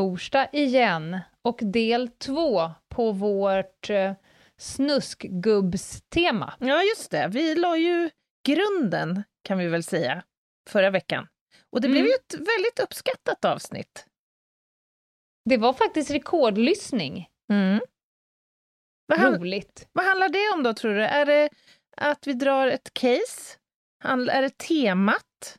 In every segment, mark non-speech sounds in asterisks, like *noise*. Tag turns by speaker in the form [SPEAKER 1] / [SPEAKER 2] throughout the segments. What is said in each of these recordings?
[SPEAKER 1] Torsdag igen
[SPEAKER 2] och del två på vårt eh, snuskgubbstema.
[SPEAKER 1] Ja, just det. Vi la ju grunden, kan vi väl säga, förra veckan. Och det blev
[SPEAKER 2] Mm.
[SPEAKER 1] ju ett väldigt uppskattat avsnitt.
[SPEAKER 2] Det var faktiskt rekordlyssning.
[SPEAKER 1] Mm. Vad,
[SPEAKER 2] Roligt.
[SPEAKER 1] vad handlar det om då, tror du? Är det att vi drar ett case? Handl- Är det temat?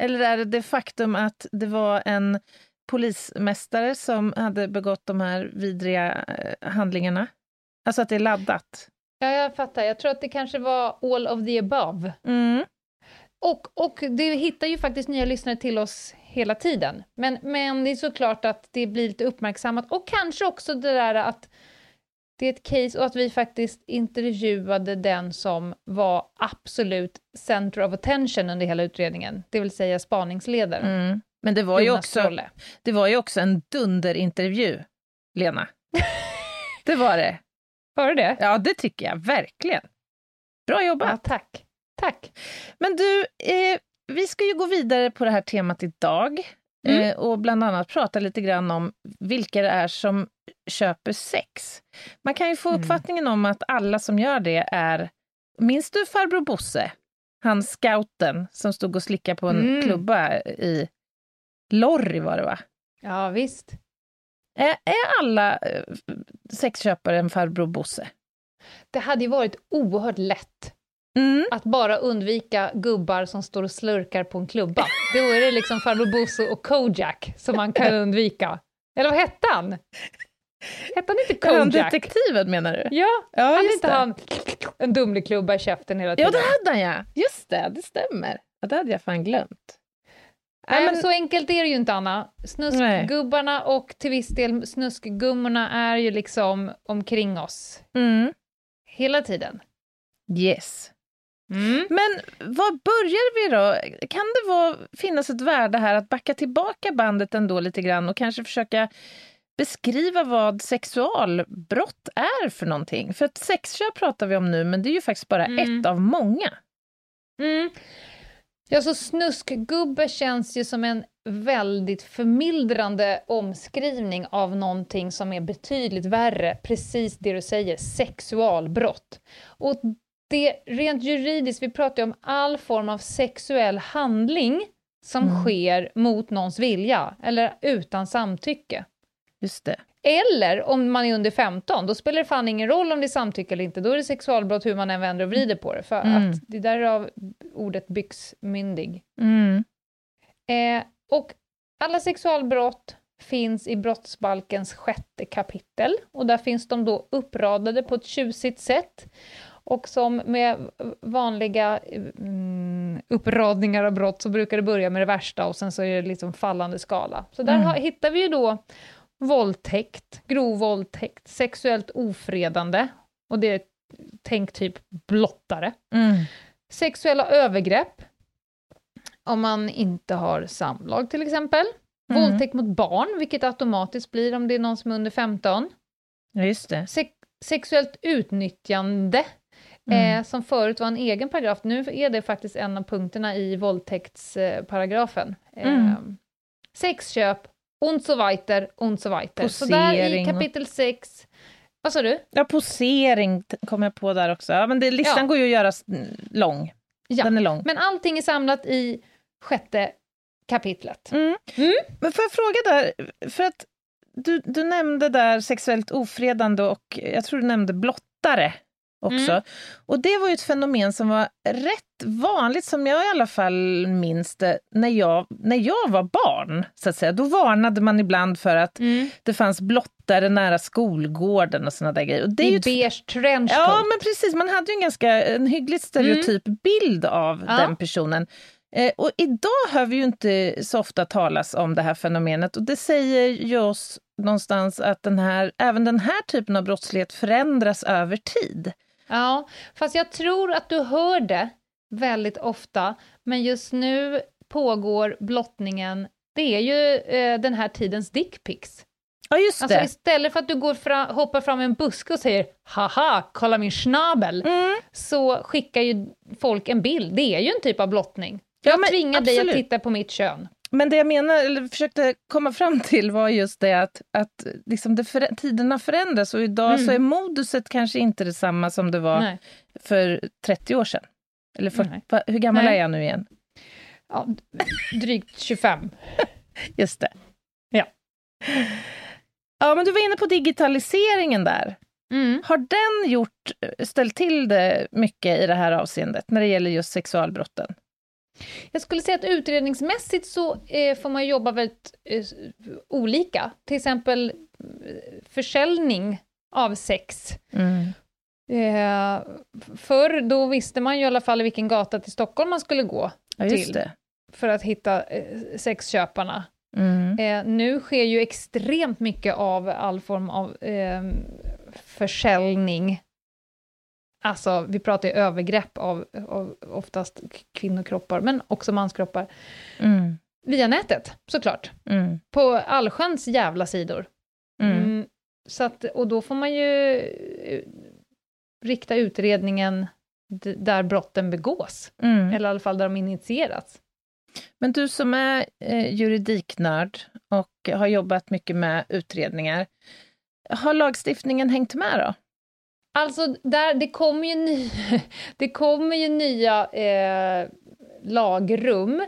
[SPEAKER 1] Eller är det det faktum att det var en polismästare som hade begått de här vidriga eh, handlingarna? Alltså att det är laddat?
[SPEAKER 2] Ja, jag fattar. Jag tror att det kanske var all of the above.
[SPEAKER 1] Mm.
[SPEAKER 2] Och, och det hittar ju faktiskt nya lyssnare till oss hela tiden. Men, men det är såklart att det blir lite uppmärksammat. Och kanske också det där att det är ett case och att vi faktiskt intervjuade den som var absolut center of attention under hela utredningen, det vill säga spaningsledaren.
[SPEAKER 1] Mm. Men det var, ju också,
[SPEAKER 2] Trolle.
[SPEAKER 1] det var ju också en dunderintervju, Lena. *laughs* det var det.
[SPEAKER 2] Var det det?
[SPEAKER 1] Ja, det tycker jag verkligen. Bra jobbat.
[SPEAKER 2] Ja, tack. Tack.
[SPEAKER 1] Men du, eh, vi ska ju gå vidare på det här temat idag
[SPEAKER 2] Mm.
[SPEAKER 1] eh, och bland annat prata lite grann om vilka det är som köper sex. Man kan ju få
[SPEAKER 2] Mm.
[SPEAKER 1] uppfattningen om att alla som gör det är... Minns du farbror Bosse? Han scouten som stod och slickade på en
[SPEAKER 2] Mm.
[SPEAKER 1] klubba i Lorry var det va?
[SPEAKER 2] Ja, visst.
[SPEAKER 1] Är, är alla eh, sexköpare en farbror Bosse?
[SPEAKER 2] Det hade ju varit oerhört lätt
[SPEAKER 1] Mm.
[SPEAKER 2] att bara undvika gubbar som står och slurkar på en klubba. Då är det liksom farbror Bosse och Kojak som man kan undvika. Eller vad hette han? Hette han inte
[SPEAKER 1] Han
[SPEAKER 2] Kojak?
[SPEAKER 1] detektiven menar du?
[SPEAKER 2] Ja,
[SPEAKER 1] Ja,
[SPEAKER 2] hade inte
[SPEAKER 1] det.
[SPEAKER 2] han en Dumleklubba i käften hela
[SPEAKER 1] Ja,
[SPEAKER 2] tiden?
[SPEAKER 1] det hade han ja! Just det, det stämmer. Ja, det hade jag fan glömt.
[SPEAKER 2] Nej, men så enkelt är det ju inte, Anna. Snuskgubbarna och till viss del snuskgummorna är ju liksom omkring oss
[SPEAKER 1] Mm.
[SPEAKER 2] hela tiden.
[SPEAKER 1] Yes.
[SPEAKER 2] Mm.
[SPEAKER 1] Men var börjar vi då? Kan det vara, finnas ett värde här att backa tillbaka bandet ändå lite grann och kanske försöka beskriva vad sexualbrott är för någonting? För att sexköp pratar vi om nu, men det är ju faktiskt bara
[SPEAKER 2] Mm.
[SPEAKER 1] ett av många.
[SPEAKER 2] Mm. Ja, så snuskgubbe känns ju som en väldigt förmildrande omskrivning av någonting som är betydligt värre, precis det du säger, sexualbrott. Och det rent juridiskt, vi pratar ju om all form av sexuell handling som
[SPEAKER 1] Mm.
[SPEAKER 2] sker mot någons vilja, eller utan samtycke.
[SPEAKER 1] Just det.
[SPEAKER 2] Eller om man är under 15, då spelar det fan ingen roll om det är samtycke eller inte, då är det sexualbrott hur man än vänder och vrider på det, för
[SPEAKER 1] Mm.
[SPEAKER 2] att det där av ordet byxmyndig.
[SPEAKER 1] Mm.
[SPEAKER 2] Eh, och alla sexualbrott finns i brottsbalkens sjätte kapitel, och där finns de då uppradade på ett tjusigt sätt. Och som med vanliga mm, uppradningar av brott så brukar det börja med det värsta och sen så är det liksom fallande skala. Så där
[SPEAKER 1] Mm.
[SPEAKER 2] har, hittar vi ju då våldtäkt, grov våldtäkt, sexuellt ofredande, och det är tänk typ blottare.
[SPEAKER 1] Mm.
[SPEAKER 2] Sexuella övergrepp, om man inte har samlag till exempel.
[SPEAKER 1] Mm.
[SPEAKER 2] Våldtäkt mot barn, vilket automatiskt blir om det är någon som är under 15.
[SPEAKER 1] Ja, just det.
[SPEAKER 2] Sex sexuellt utnyttjande,
[SPEAKER 1] Mm.
[SPEAKER 2] eh, som förut var en egen paragraf. Nu är det faktiskt en av punkterna i våldtäktsparagrafen. Eh,
[SPEAKER 1] Mm.
[SPEAKER 2] Sexköp, und so weiter, und so weiter. Så där i
[SPEAKER 1] Posering
[SPEAKER 2] kapitel 6, vad sa du?
[SPEAKER 1] Ja, posering kom jag på där också. Ja, men det, listan
[SPEAKER 2] Ja.
[SPEAKER 1] går ju att göra lång.
[SPEAKER 2] Ja,
[SPEAKER 1] Den är lång.
[SPEAKER 2] men allting är samlat i sjätte kapitlet.
[SPEAKER 1] Mm.
[SPEAKER 2] Mm.
[SPEAKER 1] Men får jag fråga där, för att du, du nämnde där sexuellt ofredande och jag tror du nämnde blottare också.
[SPEAKER 2] Mm.
[SPEAKER 1] Och det var ju ett fenomen som var rätt vanligt, som jag i alla fall minns det, när jag, när jag var barn. så att säga. Då varnade man ibland för att
[SPEAKER 2] Mm.
[SPEAKER 1] det fanns blottare nära skolgården och såna där grejer. Och det är
[SPEAKER 2] I
[SPEAKER 1] ett
[SPEAKER 2] beige trenchcoat.
[SPEAKER 1] Ja, men precis. Man hade ju en ganska en hyggligt stereotyp bild av
[SPEAKER 2] Mm. Ja.
[SPEAKER 1] den personen. Eh, och idag hör vi ju inte så ofta talas om det här fenomenet och det säger ju oss någonstans att den här, även den här typen av brottslighet förändras över tid.
[SPEAKER 2] Ja, fast jag tror att du hör det väldigt ofta, men just nu pågår blottningen, det är ju eh, den här tidens dickpics.
[SPEAKER 1] Ja, just
[SPEAKER 2] Alltså
[SPEAKER 1] det.
[SPEAKER 2] istället för att du går fram, hoppar fram en buske och säger “haha, kolla min schnabel”,
[SPEAKER 1] Mm.
[SPEAKER 2] så skickar ju folk en bild. Det är ju en typ av blottning.
[SPEAKER 1] Ja,
[SPEAKER 2] Jag
[SPEAKER 1] men
[SPEAKER 2] tvingar dig
[SPEAKER 1] absolut.
[SPEAKER 2] att titta på mitt kön.
[SPEAKER 1] Men det jag menar, eller försökte komma fram till var just det att, att liksom det förä- tiderna förändras och idag
[SPEAKER 2] Mm.
[SPEAKER 1] så är moduset kanske inte detsamma som det var
[SPEAKER 2] Nej.
[SPEAKER 1] för 30 år sedan. Eller 40,
[SPEAKER 2] Nej.
[SPEAKER 1] va- hur gammal
[SPEAKER 2] Nej.
[SPEAKER 1] är jag nu igen?
[SPEAKER 2] Ja, drygt 25. *laughs*
[SPEAKER 1] Just det.
[SPEAKER 2] Ja.
[SPEAKER 1] Ja, men du var inne på digitaliseringen där.
[SPEAKER 2] Mm.
[SPEAKER 1] Har den gjort, ställt till det mycket i det här avseendet när det gäller just sexualbrotten?
[SPEAKER 2] Jag skulle säga att utredningsmässigt så eh, får man jobba väldigt eh, olika. Till exempel eh, försäljning av sex. Eh, f- förr då visste man ju i alla fall vilken gata till Stockholm man skulle gå
[SPEAKER 1] Ja,
[SPEAKER 2] Till.
[SPEAKER 1] det.
[SPEAKER 2] för att hitta eh, sexköparna.
[SPEAKER 1] Mm.
[SPEAKER 2] Eh, nu sker ju extremt mycket av all form av eh, försäljning. Alltså, vi pratar ju övergrepp av, av oftast kvinnokroppar, men också manskroppar.
[SPEAKER 1] Mm.
[SPEAKER 2] Via nätet, såklart.
[SPEAKER 1] Mm.
[SPEAKER 2] På allsköns jävla sidor.
[SPEAKER 1] Mm.
[SPEAKER 2] Mm, så att, och då får man ju eh, rikta utredningen där brotten begås,
[SPEAKER 1] Mm.
[SPEAKER 2] eller i alla fall där de initierats.
[SPEAKER 1] Men du som är eh, juridiknörd och har jobbat mycket med utredningar, har lagstiftningen hängt med då?
[SPEAKER 2] Alltså, där, det kommer ju, ny, *laughs* det kommer ju nya eh, lagrum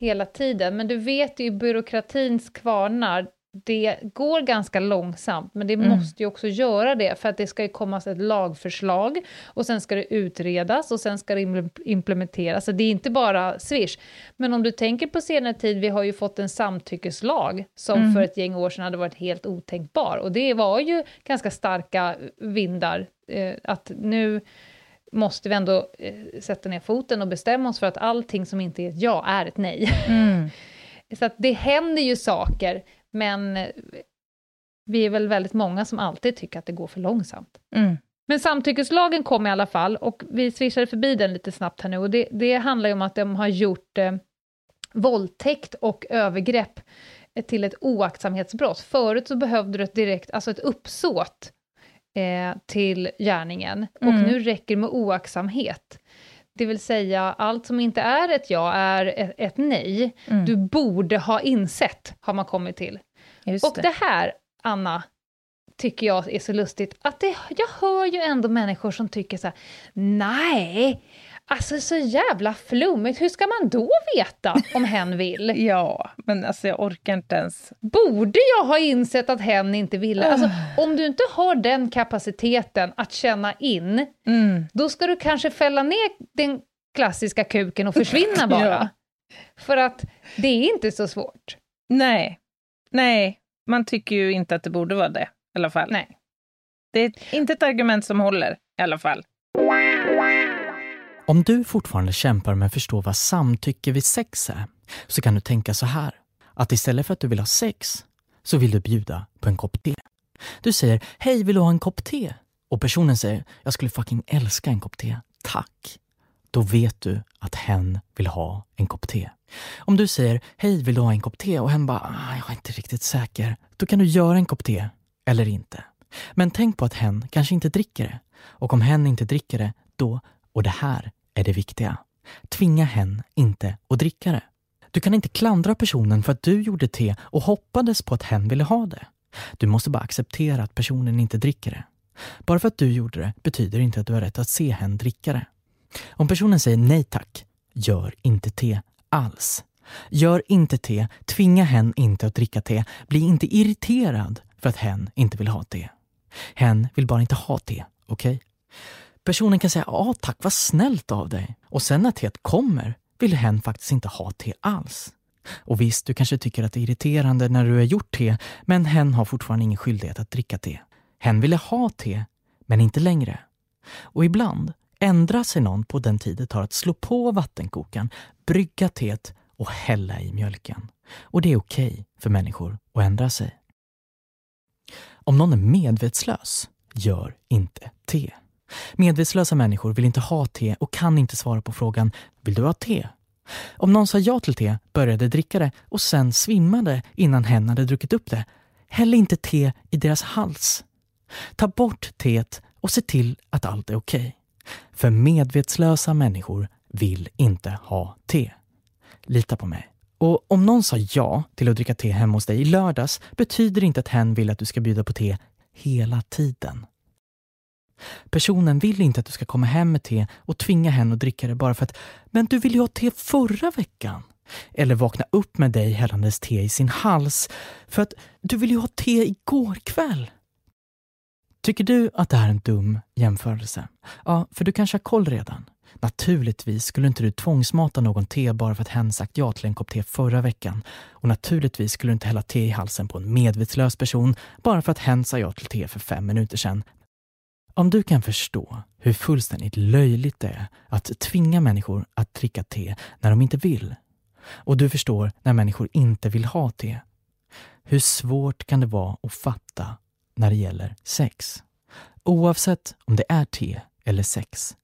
[SPEAKER 2] hela tiden, men du vet ju i byråkratins kvarnar, det går ganska långsamt, men det
[SPEAKER 1] Mm.
[SPEAKER 2] måste ju också göra det, för att det ska ju komma ett lagförslag, och sen ska det utredas, och sen ska det im- implementeras. Så det är inte bara swish. Men om du tänker på senare tid, vi har ju fått en samtyckeslag, som
[SPEAKER 1] Mm.
[SPEAKER 2] för ett gäng år sedan hade varit helt otänkbar, och det var ju ganska starka vindar, eh, att nu måste vi ändå eh, sätta ner foten och bestämma oss för att allting som inte är ett ja är ett nej.
[SPEAKER 1] Mm. *laughs*
[SPEAKER 2] Så att det händer ju saker, men eh, vi är väl väldigt många som alltid tycker att det går för långsamt.
[SPEAKER 1] Mm.
[SPEAKER 2] Men samtyckeslagen kom i alla fall, och vi swishade förbi den lite snabbt här nu, och det, det handlar ju om att de har gjort eh, våldtäkt och övergrepp eh, till ett oaktsamhetsbrott. Förut så behövde du ett direkt, alltså ett uppsåt eh, till gärningen, och
[SPEAKER 1] Mm.
[SPEAKER 2] nu räcker det med oaktsamhet. Det vill säga, allt som inte är ett ja är ett, nej.
[SPEAKER 1] Mm.
[SPEAKER 2] Du borde ha insett, har man kommit till.
[SPEAKER 1] Just
[SPEAKER 2] Och det här, Anna, tycker jag är så lustigt, att det, jag hör ju ändå människor som tycker så här, nej, alltså så jävla flummigt, hur ska man då veta om hen vill? *laughs*
[SPEAKER 1] Ja, men alltså jag orkar inte ens.
[SPEAKER 2] Borde jag ha insett att hen inte ville? Alltså, om du inte har den kapaciteten att känna in,
[SPEAKER 1] Mm.
[SPEAKER 2] då ska du kanske fälla ner den klassiska kuken och försvinna *laughs* bara.
[SPEAKER 1] Ja.
[SPEAKER 2] För att det är inte så svårt.
[SPEAKER 1] Nej, nej, man tycker ju inte att det borde vara det i alla fall.
[SPEAKER 2] Nej.
[SPEAKER 1] Det är inte ett argument som håller i alla fall.
[SPEAKER 3] Om du fortfarande kämpar med att förstå vad samtycke vid sex är, så kan du tänka så här. Att istället för att du vill ha sex, så vill du bjuda på en kopp te. Du säger “Hej, vill du ha en kopp te?” och personen säger “Jag skulle fucking älska en kopp te, tack”. Då vet du att hen vill ha en kopp te. Om du säger “Hej, vill du ha en kopp te?” och hen bara ah, “Jag är inte riktigt säker”, då kan du göra en kopp te, eller inte. Men tänk på att hen kanske inte dricker det. Och om hen inte dricker det, då, och det här är det viktiga, tvinga hen inte att dricka det. Du kan inte klandra personen för att du gjorde te och hoppades på att hen ville ha det. Du måste bara acceptera att personen inte dricker det. Bara för att du gjorde det betyder inte att du har rätt att se hen dricka det. Om personen säger nej tack, gör inte te alls. Gör inte te, tvinga hen inte att dricka te, bli inte irriterad för att hen inte vill ha te. Hen vill bara inte ha te, okej? Personen kan säga ja tack, vad snällt av dig. Och sen när teet kommer vill hen faktiskt inte ha te alls. Och visst, du kanske tycker att det är irriterande när du har gjort te, men hen har fortfarande ingen skyldighet att dricka te. Hen ville ha te, men inte längre. Och ibland ändrar sig någon på den tid det tar att slå på vattenkokaren, brygga teet och hälla i mjölken. Och det är okej okay för människor att ändra sig. Om någon är medvetslös, gör inte te. Medvetslösa människor vill inte ha te och kan inte svara på frågan “Vill du ha te?” Om någon sa ja till te, började dricka det och sen svimmade innan hen hade druckit upp det, häll inte te i deras hals. Ta bort teet och se till att allt är okej. Okay. För medvetslösa människor vill inte ha te. Lita på mig. Och om någon sa ja till att dricka te hemma hos dig i lördags betyder det inte att hen vill att du ska bjuda på te hela tiden. Personen vill inte att du ska komma hem med te och tvinga henne att dricka det bara för att “men du ville ju ha te förra veckan” eller vakna upp med dig hällandes te i sin hals för att “du ville ju ha te igår kväll”. Tycker du att det här är en dum jämförelse? Ja, för du kanske har koll redan. Naturligtvis skulle inte du tvångsmata någon te bara för att hen sagt ja till en kopp te förra veckan. Och naturligtvis skulle du inte hälla te i halsen på en medvetslös person bara för att hen sa ja till te för fem minuter sedan. Om du kan förstå hur fullständigt löjligt det är att tvinga människor att dricka te när de inte vill och du förstår när människor inte vill ha te. Hur svårt kan det vara att fatta när det gäller sex? Oavsett om det är te eller sex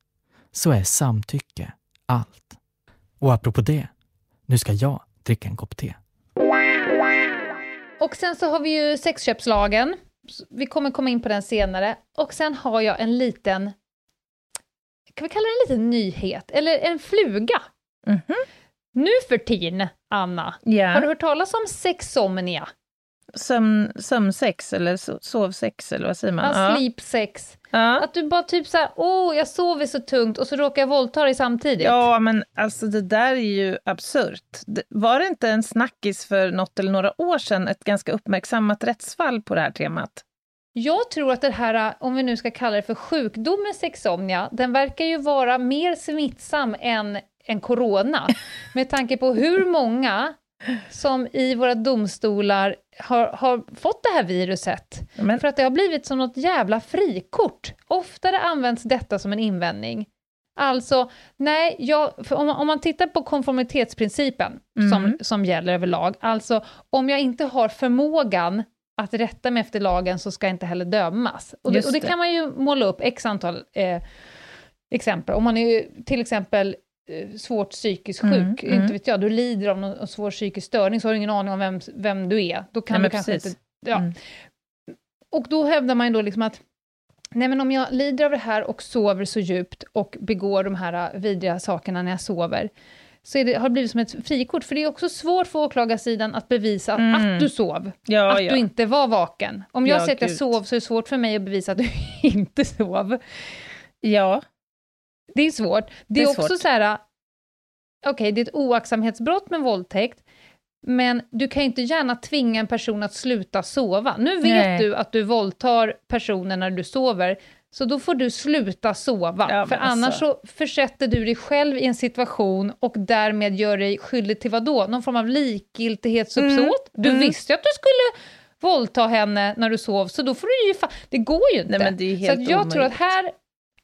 [SPEAKER 3] så är samtycke allt. Och apropå det, nu ska jag dricka en kopp te.
[SPEAKER 2] Och sen så har vi ju sexköpslagen. Vi kommer komma in på den senare. Och sen har jag en liten, kan vi kalla det en liten nyhet, eller en fluga. Mm -hmm. Nu för tiden, Anna, yeah. har du hört talas om sexomnia?
[SPEAKER 1] Sömn, sömnsex eller sovsex eller vad säger man?
[SPEAKER 2] Ja, ja. sleepsex. Ja. Att du bara typ såhär, åh jag sover så tungt och så råkar jag våldta dig samtidigt.
[SPEAKER 1] Ja men alltså det där är ju absurt. Var det inte en snackis för något eller några år sedan, ett ganska uppmärksammat rättsfall på det här temat?
[SPEAKER 2] Jag tror att det här, om vi nu ska kalla det för sjukdomen sexomnia, den verkar ju vara mer smittsam än, än corona. *laughs* Med tanke på hur många som i våra domstolar har, har fått det här viruset. Men. För att det har blivit som något jävla frikort. Oftare används detta som en invändning. Alltså, nej, jag, om, om, man tittar på konformitetsprincipen mm. som, som gäller överlag, alltså om jag inte har förmågan att rätta mig efter lagen så ska jag inte heller dömas. Och det, och det kan man ju måla upp x antal eh, exempel. Om man är till exempel svårt psykiskt mm, sjuk, mm, inte vet jag, du lider av någon svår psykisk störning så har du ingen aning om vem, vem du är. Då kan nej, du kanske precis. inte... Ja. Mm. Och då hävdar man ju då liksom att Nej men om jag lider av det här och sover så djupt och begår de här vidriga sakerna när jag sover, så det, har det blivit som ett frikort, för det är också svårt för åklagarsidan att bevisa mm. att du sov, ja, att ja. du inte var vaken. Om jag ja, säger att jag sov så är det svårt för mig att bevisa att du *laughs* inte sov.
[SPEAKER 1] Ja.
[SPEAKER 2] Det är svårt. Det, det är, också så här, okej, okay, det är ett oaktsamhetsbrott med våldtäkt, men du kan ju inte gärna tvinga en person att sluta sova. Nu vet Nej. du att du våldtar personen när du sover, så då får du sluta sova. Ja, för annars alltså. så försätter du dig själv i en situation och därmed gör dig skyldig till vad då? Någon form av likgiltighetsuppsåt? Mm. Du mm. visste ju att du skulle våldta henne när du sov, så då får du ju... det går ju inte. Nej, så jag omöjligt. tror att här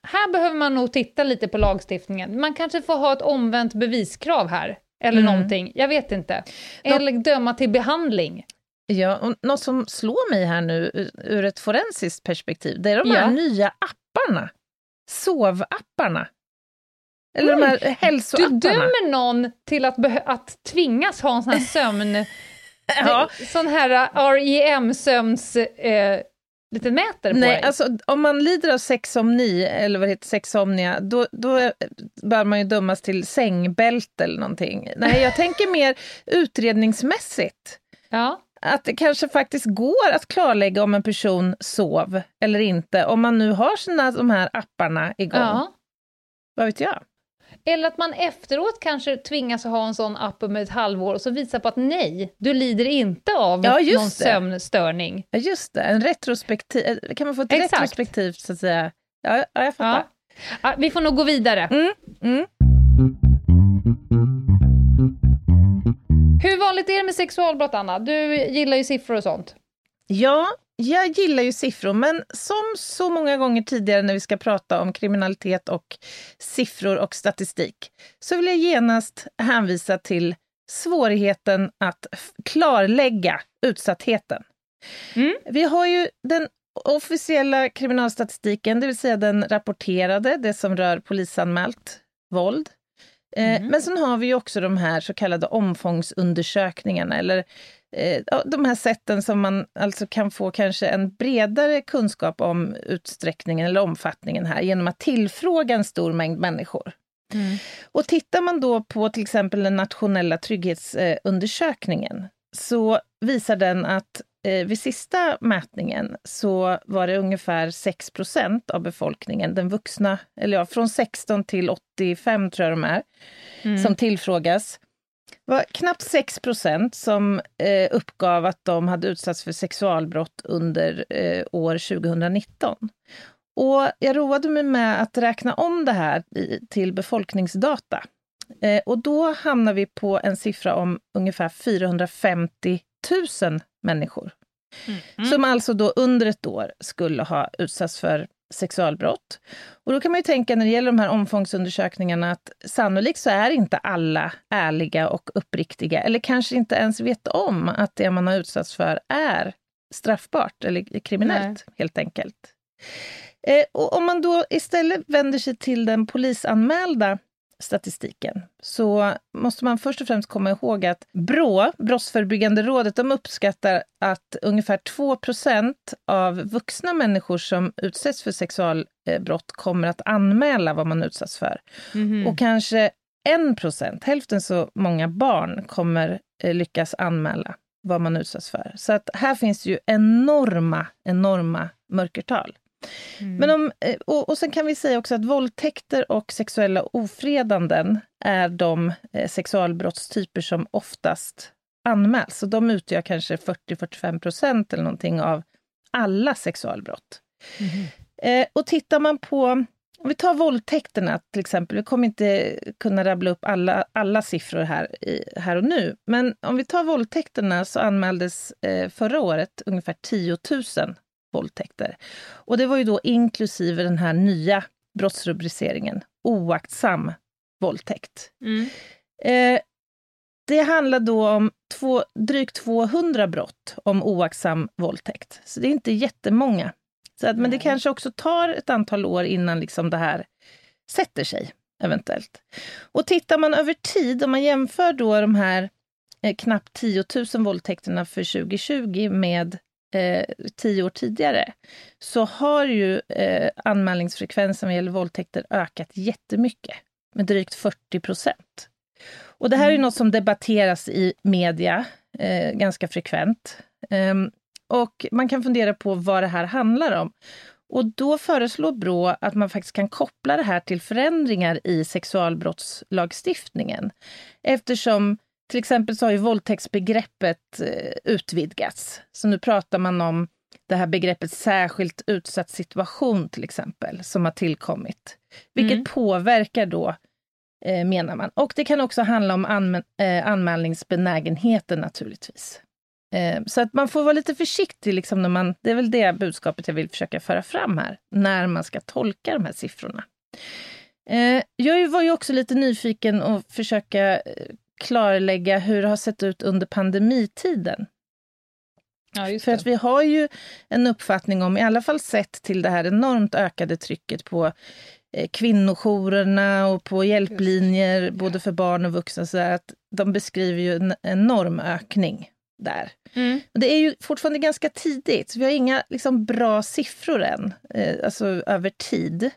[SPEAKER 2] här behöver man nog titta lite på lagstiftningen. Man kanske får ha ett omvänt beviskrav här, eller mm. någonting. Jag vet inte. Eller Nå döma till behandling.
[SPEAKER 1] Ja, och något som slår mig här nu ur ett forensiskt perspektiv, det är de här ja. nya apparna. Sovapparna. Eller mm. de här hälsoapparna.
[SPEAKER 2] Du dömer någon till att, att tvingas ha en sån här sömn... *laughs* ja. Sån här REM-sömns... Eh, lite mäter på
[SPEAKER 1] Nej,
[SPEAKER 2] dig?
[SPEAKER 1] alltså om man lider av sexomni, eller vad heter sexomnia, då, då bör man ju dömas till sängbälte eller någonting. Nej, jag tänker mer utredningsmässigt.
[SPEAKER 2] Ja.
[SPEAKER 1] Att det kanske faktiskt går att klarlägga om en person sov eller inte, om man nu har sina, de här apparna igång. Ja. Vad vet jag?
[SPEAKER 2] Eller att man efteråt kanske tvingas ha en sån app om ett halvår och så visar på att nej, du lider inte av ja, någon det. sömnstörning.
[SPEAKER 1] Ja, just det. En retrospektiv, kan man få ett Exakt. retrospektivt, så att säga? Ja, ja jag fattar.
[SPEAKER 2] Ja, vi får nog gå vidare.
[SPEAKER 1] Mm. Mm.
[SPEAKER 2] Hur vanligt är det med sexualbrott, Anna? Du gillar ju siffror och sånt.
[SPEAKER 1] Ja, jag gillar ju siffror, men som så många gånger tidigare när vi ska prata om kriminalitet och siffror och statistik, så vill jag genast hänvisa till svårigheten att klarlägga utsattheten. Mm. Vi har ju den officiella kriminalstatistiken, det vill säga den rapporterade, det som rör polisanmält våld. Eh, mm. Men sen har vi ju också de här så kallade omfångsundersökningarna, eller eh, de här sätten som man alltså kan få kanske en bredare kunskap om utsträckningen eller omfattningen här genom att tillfråga en stor mängd människor. Mm. Och tittar man då på till exempel den nationella trygghetsundersökningen så visar den att eh, vid sista mätningen så var det ungefär 6% av befolkningen, den vuxna, eller ja, från 16 till 85 tror jag de är, mm. som tillfrågas. Var knappt 6% som eh, uppgav att de hade utsatts för sexualbrott under eh, år 2019. Och jag roade mig med att räkna om det här i, till befolkningsdata. Eh, och då hamnar vi på en siffra om ungefär 450 000 människor. Mm. Som alltså då under ett år skulle ha utsatts för sexualbrott. Och då kan man ju tänka när det gäller de här omfångsundersökningarna att sannolikt så är inte alla ärliga och uppriktiga, eller kanske inte ens vet om att det man har utsatts för är straffbart eller kriminellt, Nej. helt enkelt. Eh, och om man då istället vänder sig till den polisanmälda statistiken så måste man först och främst komma ihåg att Brå, Brottsförebyggande rådet, de uppskattar att ungefär 2% av vuxna människor som utsätts för sexualbrott kommer att anmäla vad man utsatts för. Mm. Och kanske 1% hälften så många barn, kommer eh, lyckas anmäla vad man utsatts för. Så att här finns ju enorma, enorma mörkertal. Mm. Men om, eh, och, och sen kan vi säga också att våldtäkter och sexuella ofredanden är de eh, sexualbrottstyper som oftast anmäls. Så de utgör kanske 40-45 procent eller någonting av alla sexualbrott. Mm. Eh, och tittar man på, om vi tar våldtäkterna till exempel, vi kommer inte kunna rabbla upp alla, alla siffror här, i, här och nu, men om vi tar våldtäkterna så anmäldes eh, förra året ungefär 10 000 våldtäkter. Och det var ju då inklusive den här nya brottsrubriceringen, oaktsam våldtäkt. Mm. Eh, det handlar då om två, drygt 200 brott om oaktsam våldtäkt. Så det är inte jättemånga. Så att, men det kanske också tar ett antal år innan liksom det här sätter sig, eventuellt. Och tittar man över tid, om man jämför då de här eh, knappt 10 000 våldtäkterna för 2020 med eh, tio år tidigare, så har ju eh, anmälningsfrekvensen vad gäller våldtäkter ökat jättemycket, med drygt 40 procent. Och det här är mm. något som debatteras i media eh, ganska frekvent. Um, och man kan fundera på vad det här handlar om. Och då föreslår Brå att man faktiskt kan koppla det här till förändringar i sexualbrottslagstiftningen. Eftersom till exempel så har ju våldtäktsbegreppet eh, utvidgats. Så nu pratar man om det här begreppet särskilt utsatt situation till exempel, som har tillkommit. Vilket mm. påverkar då, eh, menar man. Och det kan också handla om anmä eh, anmälningsbenägenheten naturligtvis. Eh, så att man får vara lite försiktig, liksom när man, det är väl det budskapet jag vill försöka föra fram här, när man ska tolka de här siffrorna. Eh, jag var ju också lite nyfiken och försöka eh, klarlägga hur det har sett ut under pandemitiden. Ja, För att vi har ju en uppfattning om, i alla fall sett till det här enormt ökade trycket på eh, kvinnojourerna och på hjälplinjer, både för barn och vuxna, så att de beskriver ju en enorm ökning där. Mm. Och det är ju fortfarande ganska tidigt, så vi har inga liksom, bra siffror än, eh, alltså över tid.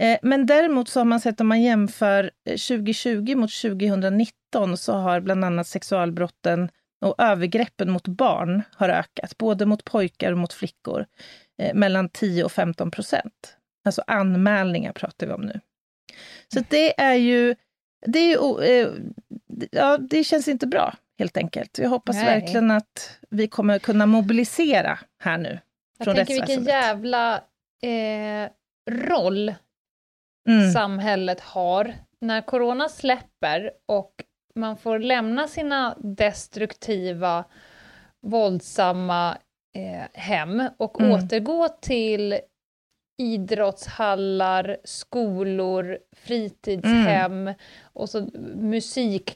[SPEAKER 1] Eh, men däremot så har man sett om man jämför 2020 mot 2019 så har bland annat sexualbrotten och övergreppen mot barn har ökat, både mot pojkar och mot flickor, eh, mellan 10 och 15 procent. Alltså anmälningar pratar vi om nu. Så det är ju, det, är eh, ja, det känns inte bra helt enkelt. Jag hoppas Nej. verkligen att vi kommer kunna mobilisera här nu.
[SPEAKER 2] Jag tänker vilken jävla eh, roll mm. samhället har. När corona släpper och man får lämna sina destruktiva, våldsamma eh, hem och
[SPEAKER 1] Mm.
[SPEAKER 2] återgå till idrottshallar, skolor, fritidshem och så musik,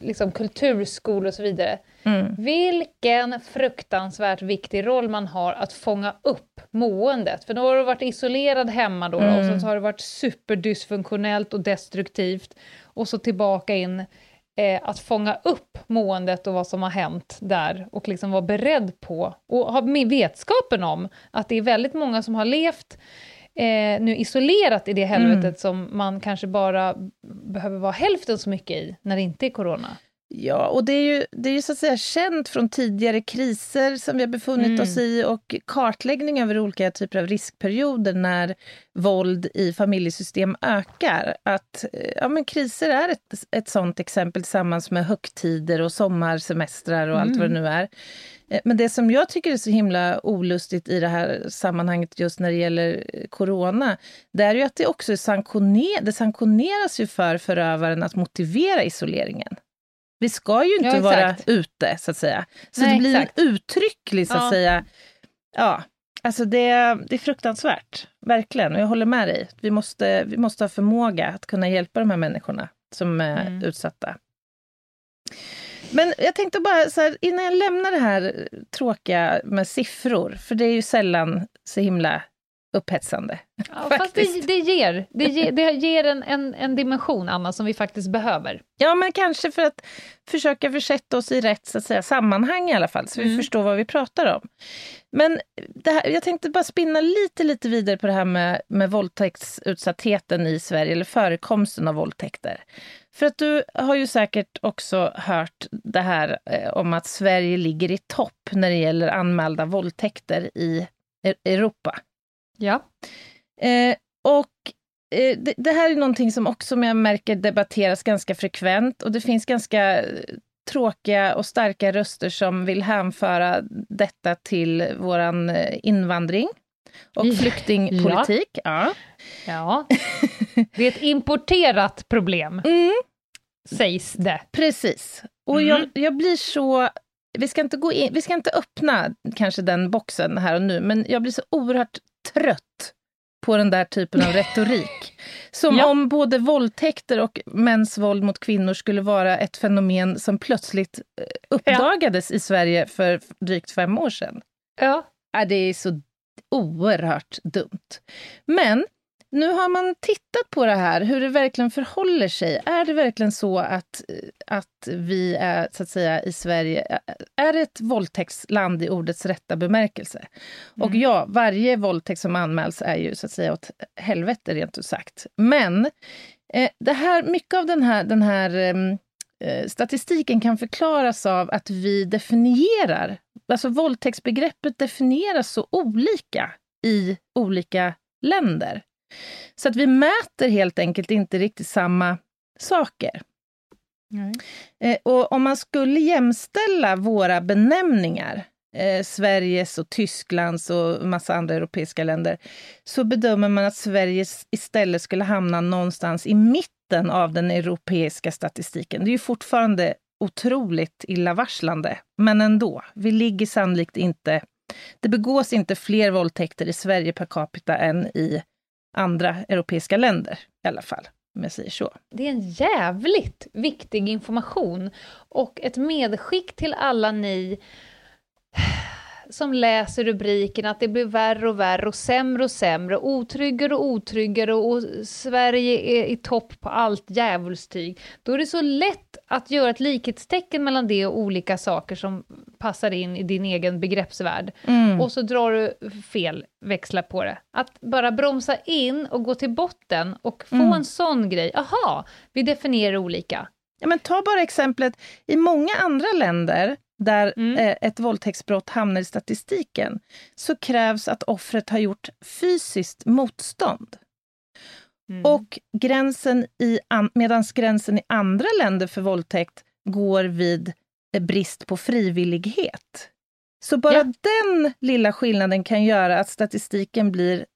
[SPEAKER 2] liksom kulturskolor och så vidare.
[SPEAKER 1] Mm.
[SPEAKER 2] Vilken fruktansvärt viktig roll man har att fånga upp måendet. För då har du varit isolerad hemma då,
[SPEAKER 1] Mm.
[SPEAKER 2] och så, så har det varit superdysfunktionellt och destruktivt. Och så tillbaka in eh, att fånga upp måendet och vad som har hänt där och liksom vara beredd på och ha med vetskapen om att det är väldigt många som har levt eh, nu isolerat i det helvetet
[SPEAKER 1] Mm.
[SPEAKER 2] som man kanske bara behöver vara hälften så mycket i när det inte är corona.
[SPEAKER 1] Ja, och det är, ju, det är ju så att säga känt från tidigare kriser som vi har befunnit
[SPEAKER 2] Mm.
[SPEAKER 1] oss i och kartläggning över olika typer av riskperioder när våld i familjesystem ökar. Att eh, ja, men kriser är ett, ett sådant exempel tillsammans med högtider och sommarsemestrar och allt vad det nu är. Eh, Men det som jag tycker är så himla olustigt i det här sammanhanget just när det gäller eh, corona, det är ju att det också sanktioner, det sanktioneras ju för förövaren att motivera isoleringen. Vi ska ju inte
[SPEAKER 2] Ja,
[SPEAKER 1] vara ute, så att säga. Så
[SPEAKER 2] Nej,
[SPEAKER 1] det blir
[SPEAKER 2] exakt.
[SPEAKER 1] en uttrycklig, så att
[SPEAKER 2] Ja.
[SPEAKER 1] säga... Ja, alltså det, det är fruktansvärt. Verkligen. Och jag håller med dig. Vi måste, vi måste ha förmåga att kunna hjälpa de här människorna som är
[SPEAKER 2] Mm.
[SPEAKER 1] utsatta. Men jag tänkte bara, så här, innan jag lämnar det här tråkiga med siffror, för det är ju sällan så himla upphetsande.
[SPEAKER 2] Ja, fast det, det ger, det ger, det ger en, en, en dimension, Anna, som vi faktiskt behöver.
[SPEAKER 1] Ja, men kanske för att försöka försätta oss i rätt så att säga, sammanhang i alla fall, så vi
[SPEAKER 2] Mm.
[SPEAKER 1] förstår vad vi pratar om. Men här, jag tänkte bara spinna lite, lite vidare på det här med, med våldtäktsutsattheten i Sverige, eller förekomsten av våldtäkter. För att du har ju säkert också hört det här eh, om att Sverige ligger i topp när det gäller anmälda våldtäkter i E- Europa.
[SPEAKER 2] Ja.
[SPEAKER 1] Eh, och eh, det, det här är någonting som också jag märker debatteras ganska frekvent och det finns ganska eh, tråkiga och starka röster som vill hänföra detta till våran eh, invandring och
[SPEAKER 2] Ja.
[SPEAKER 1] flyktingpolitik. Ja.
[SPEAKER 2] ja. *laughs* Det är ett importerat problem,
[SPEAKER 1] Mm,
[SPEAKER 2] sägs det.
[SPEAKER 1] precis. Och
[SPEAKER 2] Mm.
[SPEAKER 1] jag, jag blir så... Vi ska, inte gå in, vi ska inte öppna kanske den boxen här och nu, men jag blir så oerhört trött på den där typen av *laughs* retorik. Som
[SPEAKER 2] Ja.
[SPEAKER 1] om både våldtäkter och mäns våld mot kvinnor skulle vara ett fenomen som plötsligt eh, uppdagades i Sverige för drygt fem år sedan.
[SPEAKER 2] Ja.
[SPEAKER 1] Ja, det är så oerhört dumt. Men nu har man tittat på det här, hur det verkligen förhåller sig. Är det verkligen så att, att vi är, så att säga, i Sverige, är ett våldtäktsland i ordets rätta bemärkelse? Och
[SPEAKER 2] Mm.
[SPEAKER 1] ja, varje våldtäkt som anmäls är ju så att säga åt helvete rent ut sagt. Men eh, det här, mycket av den här, den här eh, statistiken kan förklaras av att vi definierar, alltså våldtäktsbegreppet definieras så olika i olika länder. Så att vi mäter helt enkelt inte riktigt samma saker. Eh, och om man skulle jämställa våra benämningar, eh, Sveriges och Tysklands och massa andra europeiska länder, så bedömer man att Sverige istället skulle hamna någonstans i mitten av den europeiska statistiken. Det är ju fortfarande otroligt illavarslande, men ändå. Vi ligger sannolikt inte... Det begås inte fler våldtäkter i Sverige per capita än i andra europeiska länder, i alla fall, om jag säger så.
[SPEAKER 2] Det är en jävligt viktig information och ett medskick till alla ni som läser rubriken att det blir värre och värre och sämre och sämre, otryggare och otryggare och Sverige är i topp på allt djävulstyg. Då är det så lätt att göra ett likhetstecken mellan det och olika saker som passar in i din egen begreppsvärld.
[SPEAKER 1] Mm.
[SPEAKER 2] Och så drar du fel växlar på det. Att bara bromsa in och gå till botten och få
[SPEAKER 1] Mm.
[SPEAKER 2] en sån grej. Aha, vi definierar olika.
[SPEAKER 1] Ja, men ta bara exemplet, i många andra länder där
[SPEAKER 2] Mm.
[SPEAKER 1] eh, ett våldtäktsbrott hamnar i statistiken, så krävs att offret har gjort fysiskt motstånd.
[SPEAKER 2] Mm.
[SPEAKER 1] Och gränsen i, an, medans gränsen i andra länder för våldtäkt går vid eh, brist på frivillighet. Så bara
[SPEAKER 2] Ja.
[SPEAKER 1] den lilla skillnaden kan göra att statistiken blir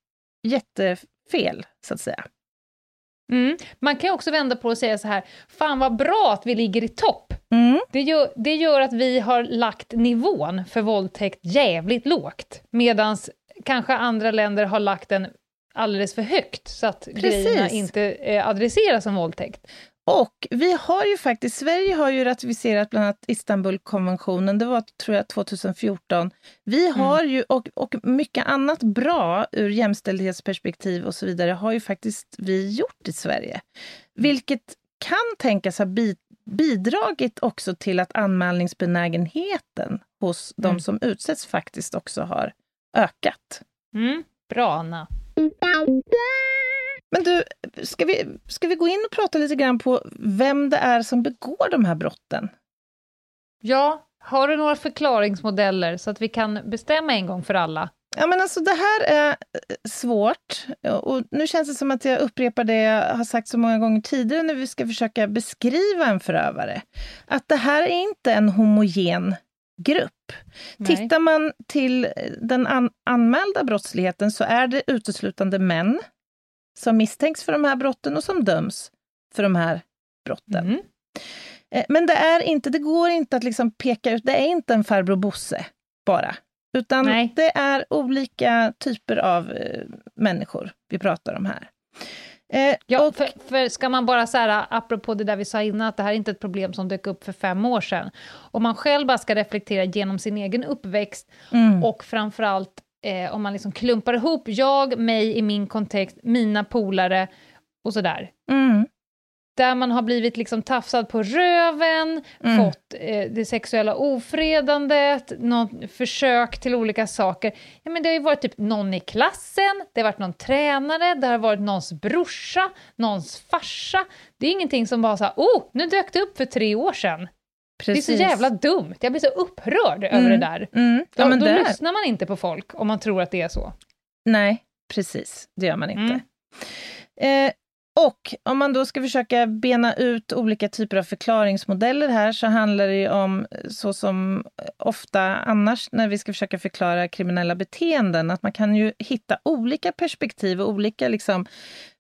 [SPEAKER 1] jättefel, så att säga.
[SPEAKER 2] Mm. Man kan också vända på och säga så här, fan vad bra att vi ligger i topp
[SPEAKER 1] Mm.
[SPEAKER 2] Det gör, det gör att vi har lagt nivån för våldtäkt jävligt lågt, medan kanske andra länder har lagt den alldeles för högt, så att
[SPEAKER 1] Precis.
[SPEAKER 2] grejerna inte eh, adresseras som våldtäkt.
[SPEAKER 1] Och vi har ju faktiskt, Sverige har ju ratificerat bland annat Istanbulkonventionen, det var tror jag 2014. Vi har ju, och, och mycket annat bra ur jämställdhetsperspektiv och så vidare, har ju faktiskt vi gjort i Sverige. Vilket kan tänkas ha bi, bidragit också till att anmälningsbenägenheten hos de
[SPEAKER 2] Mm.
[SPEAKER 1] som utsätts faktiskt också har ökat.
[SPEAKER 2] Mm. Bra, Anna.
[SPEAKER 1] Men du, ska vi, ska vi gå in och prata lite grann på vem det är som begår de här brotten?
[SPEAKER 2] Ja, har du några förklaringsmodeller så att vi kan bestämma en gång för alla?
[SPEAKER 1] Ja, men alltså det här är eh, svårt. Och nu känns det som att jag upprepar det jag har sagt så många gånger tidigare när vi ska försöka beskriva en förövare. Att det här är inte en homogen grupp.
[SPEAKER 2] Nej.
[SPEAKER 1] Tittar man till den an anmälda brottsligheten så är det uteslutande män som misstänks för de här brotten och som döms för de här brotten.
[SPEAKER 2] Mm.
[SPEAKER 1] Eh, Men det är inte, det går inte att liksom peka ut, det är inte en farbror Bosse bara. Utan
[SPEAKER 2] Nej.
[SPEAKER 1] det är olika typer av eh, människor vi pratar om här. Eh,
[SPEAKER 2] Ja,
[SPEAKER 1] och,
[SPEAKER 2] för, för ska man bara så här, apropå det där vi sa innan, att det här är inte ett problem som dök upp för fem år sedan. Om man själv bara ska reflektera genom sin egen uppväxt
[SPEAKER 1] mm,
[SPEAKER 2] och framförallt eh, om man liksom klumpar ihop jag, mig i min kontext, mina polare och sådär.
[SPEAKER 1] mm,
[SPEAKER 2] Där man har blivit liksom tafsad på röven,
[SPEAKER 1] Mm.
[SPEAKER 2] fått eh, det sexuella ofredandet, något försök till olika saker. Ja, men det har ju varit typ någon i klassen, det har varit någon tränare, det har varit någons brorsa, någons farsa. Det är ingenting som bara så här, oh, nu dök det upp för tre år sedan.
[SPEAKER 1] Precis.
[SPEAKER 2] Det är så jävla dumt, jag blir så upprörd över
[SPEAKER 1] Mm.
[SPEAKER 2] det där.
[SPEAKER 1] Mm,
[SPEAKER 2] Då,
[SPEAKER 1] ja, men
[SPEAKER 2] då
[SPEAKER 1] där,
[SPEAKER 2] lyssnar man inte på folk om man tror att det är så.
[SPEAKER 1] Nej, precis. Det gör man inte.
[SPEAKER 2] Mm.
[SPEAKER 1] Eh, och om man då ska försöka bena ut olika typer av förklaringsmodeller här så handlar det ju om, eh, så som ofta annars när vi ska försöka förklara kriminella beteenden, att man kan ju hitta olika perspektiv och olika liksom,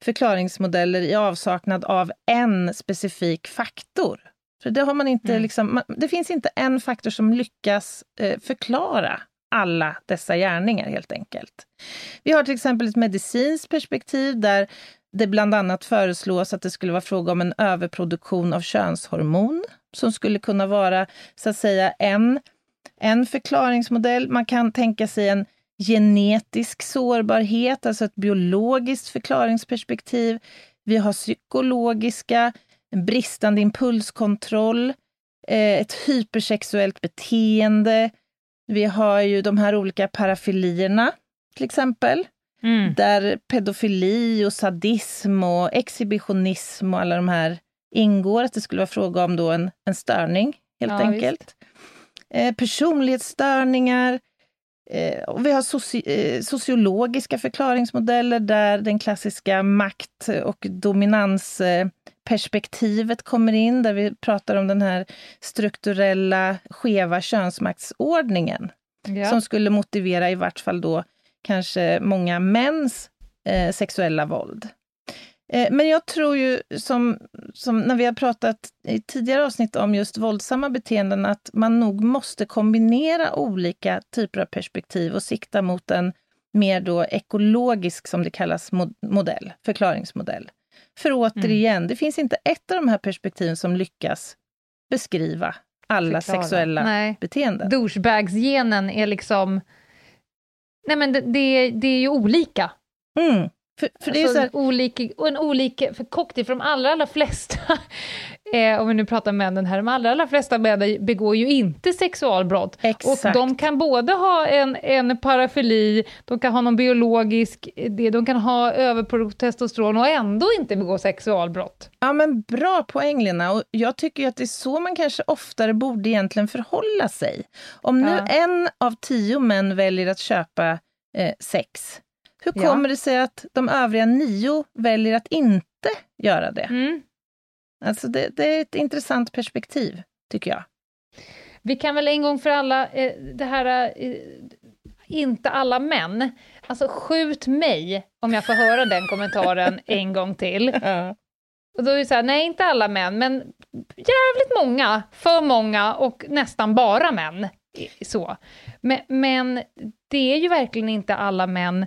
[SPEAKER 1] förklaringsmodeller i avsaknad av en specifik faktor. För det, har man inte,
[SPEAKER 2] Mm.
[SPEAKER 1] liksom, man, det finns inte en faktor som lyckas eh, förklara alla dessa gärningar helt enkelt. Vi har till exempel ett medicinskt perspektiv där det bland annat föreslås att det skulle vara fråga om en överproduktion av könshormon som skulle kunna vara så att säga en, en förklaringsmodell. Man kan tänka sig en genetisk sårbarhet, alltså ett biologiskt förklaringsperspektiv. Vi har psykologiska, en bristande impulskontroll, eh, ett hypersexuellt beteende. Vi har ju de här olika parafilierna, till exempel
[SPEAKER 2] Mm.
[SPEAKER 1] där pedofili och sadism och exhibitionism och alla de här ingår, att det skulle vara fråga om då en, en störning, helt
[SPEAKER 2] Ja,
[SPEAKER 1] enkelt. Eh, personlighetsstörningar. Eh, och vi har soci eh, sociologiska förklaringsmodeller där den klassiska makt och dominansperspektivet kommer in, där vi pratar om den här strukturella skeva könsmaktsordningen
[SPEAKER 2] Ja.
[SPEAKER 1] som skulle motivera i vart fall då kanske många mäns eh, sexuella våld. Eh, men jag tror ju, som, som när vi har pratat i tidigare avsnitt om just våldsamma beteenden, att man nog måste kombinera olika typer av perspektiv och sikta mot en mer då ekologisk, som det kallas, mod modell, förklaringsmodell. För återigen, det finns inte ett av de här perspektiven som lyckas beskriva alla
[SPEAKER 2] Förklara.
[SPEAKER 1] sexuella
[SPEAKER 2] Nej.
[SPEAKER 1] beteenden.
[SPEAKER 2] douchebagsgenen är liksom... Nej men det, det, det är ju olika.
[SPEAKER 1] Mm. För, för det är
[SPEAKER 2] alltså,
[SPEAKER 1] så här,
[SPEAKER 2] olika, en olika för cocktail, för de allra, allra flesta, eh, om vi nu pratar männen här, de allra, allra flesta männen begår ju inte sexualbrott.
[SPEAKER 1] exakt.
[SPEAKER 2] Och de kan både ha en, en parafili, de kan ha någon biologisk, det, de kan ha överproduktion testosteron och ändå inte begå sexualbrott.
[SPEAKER 1] Ja, men bra poäng, Lena. Och jag tycker att det är så man kanske oftare borde egentligen förhålla sig. Om nu
[SPEAKER 2] Ja.
[SPEAKER 1] en av tio män väljer att köpa eh, sex, hur
[SPEAKER 2] Ja.
[SPEAKER 1] kommer det sig att de övriga nio väljer att inte göra det?
[SPEAKER 2] Mm.
[SPEAKER 1] Alltså det, det är ett intressant perspektiv, tycker jag.
[SPEAKER 2] Vi kan väl en gång för alla, eh, det här, eh, inte alla män, alltså skjut mig om jag får höra den kommentaren *laughs* en gång till. Och då är det så här, nej inte alla män, men jävligt många, för många och nästan bara män. Så. Men, men det är ju verkligen inte alla män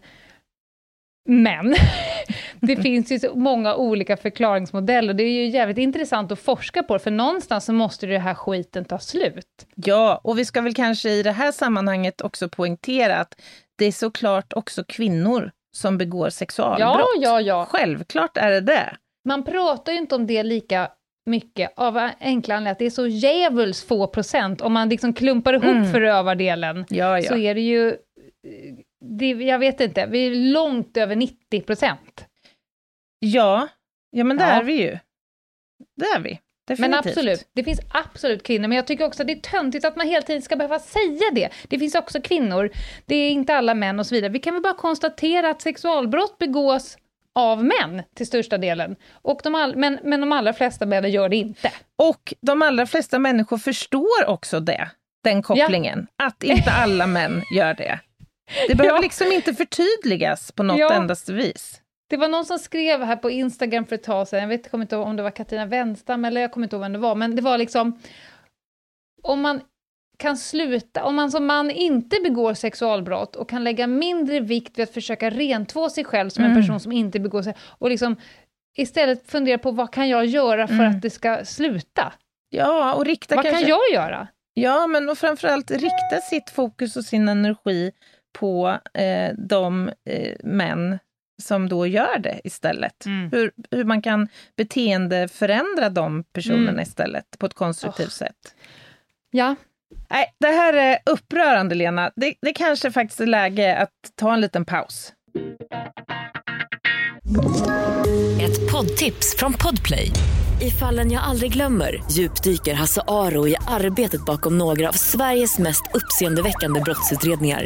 [SPEAKER 2] men *laughs* det finns ju så många olika förklaringsmodeller, det är ju jävligt intressant att forska på, för någonstans så måste det här skiten ta slut.
[SPEAKER 1] Ja, och vi ska väl kanske i det här sammanhanget också poängtera att det är såklart också kvinnor som begår sexualbrott.
[SPEAKER 2] Ja, ja, ja.
[SPEAKER 1] Självklart är det det.
[SPEAKER 2] Man pratar ju inte om det lika mycket av enkla anledningar att det är så djävulskt få procent. Om man liksom klumpar ihop
[SPEAKER 1] Mm.
[SPEAKER 2] förövardelen
[SPEAKER 1] Ja, ja.
[SPEAKER 2] så är det ju, det, jag vet inte, vi är långt över 90 procent.
[SPEAKER 1] Ja, ja men det
[SPEAKER 2] Ja.
[SPEAKER 1] är vi ju. Det är vi. Definitivt.
[SPEAKER 2] Men absolut, det finns absolut kvinnor, men jag tycker också att det är töntigt att man hela tiden ska behöva säga det. Det finns också kvinnor, det är inte alla män och så vidare. Vi kan väl bara konstatera att sexualbrott begås av män till största delen, och de all, men, men de allra flesta män gör det inte.
[SPEAKER 1] Och de allra flesta människor förstår också det, den kopplingen. Att inte alla män gör det. Det behöver *laughs*
[SPEAKER 2] Ja.
[SPEAKER 1] liksom inte förtydligas på något
[SPEAKER 2] Ja.
[SPEAKER 1] endaste vis.
[SPEAKER 2] Det var någon som skrev här på Instagram för ett tag sedan, jag vet kommer inte ihåg om det var Katarina Wenstam eller jag kommer inte ihåg vem det var, men det var liksom om man kan sluta, om man som man inte begår sexualbrott och kan lägga mindre vikt vid att försöka rentvå sig själv som en
[SPEAKER 1] Mm.
[SPEAKER 2] person som inte begår sig, och liksom istället fundera på vad kan jag göra för
[SPEAKER 1] Mm.
[SPEAKER 2] att det ska sluta?
[SPEAKER 1] Ja, och rikta
[SPEAKER 2] vad
[SPEAKER 1] kanske...
[SPEAKER 2] kan jag göra?
[SPEAKER 1] Ja, men och framförallt rikta sitt fokus och sin energi på eh, de eh, män som då gör det istället.
[SPEAKER 2] Mm.
[SPEAKER 1] Hur, hur man kan beteendeförändra de personerna
[SPEAKER 2] Mm.
[SPEAKER 1] istället på ett konstruktivt
[SPEAKER 2] Åh.
[SPEAKER 1] sätt.
[SPEAKER 2] Ja,
[SPEAKER 1] Nej, det här är upprörande, Lena. Det, det kanske faktiskt är läge att ta en liten paus.
[SPEAKER 4] Ett poddtips från Podplay. I fallen jag aldrig glömmer djupdyker Hasse Aro i arbetet bakom några av Sveriges mest uppseendeväckande brottsutredningar.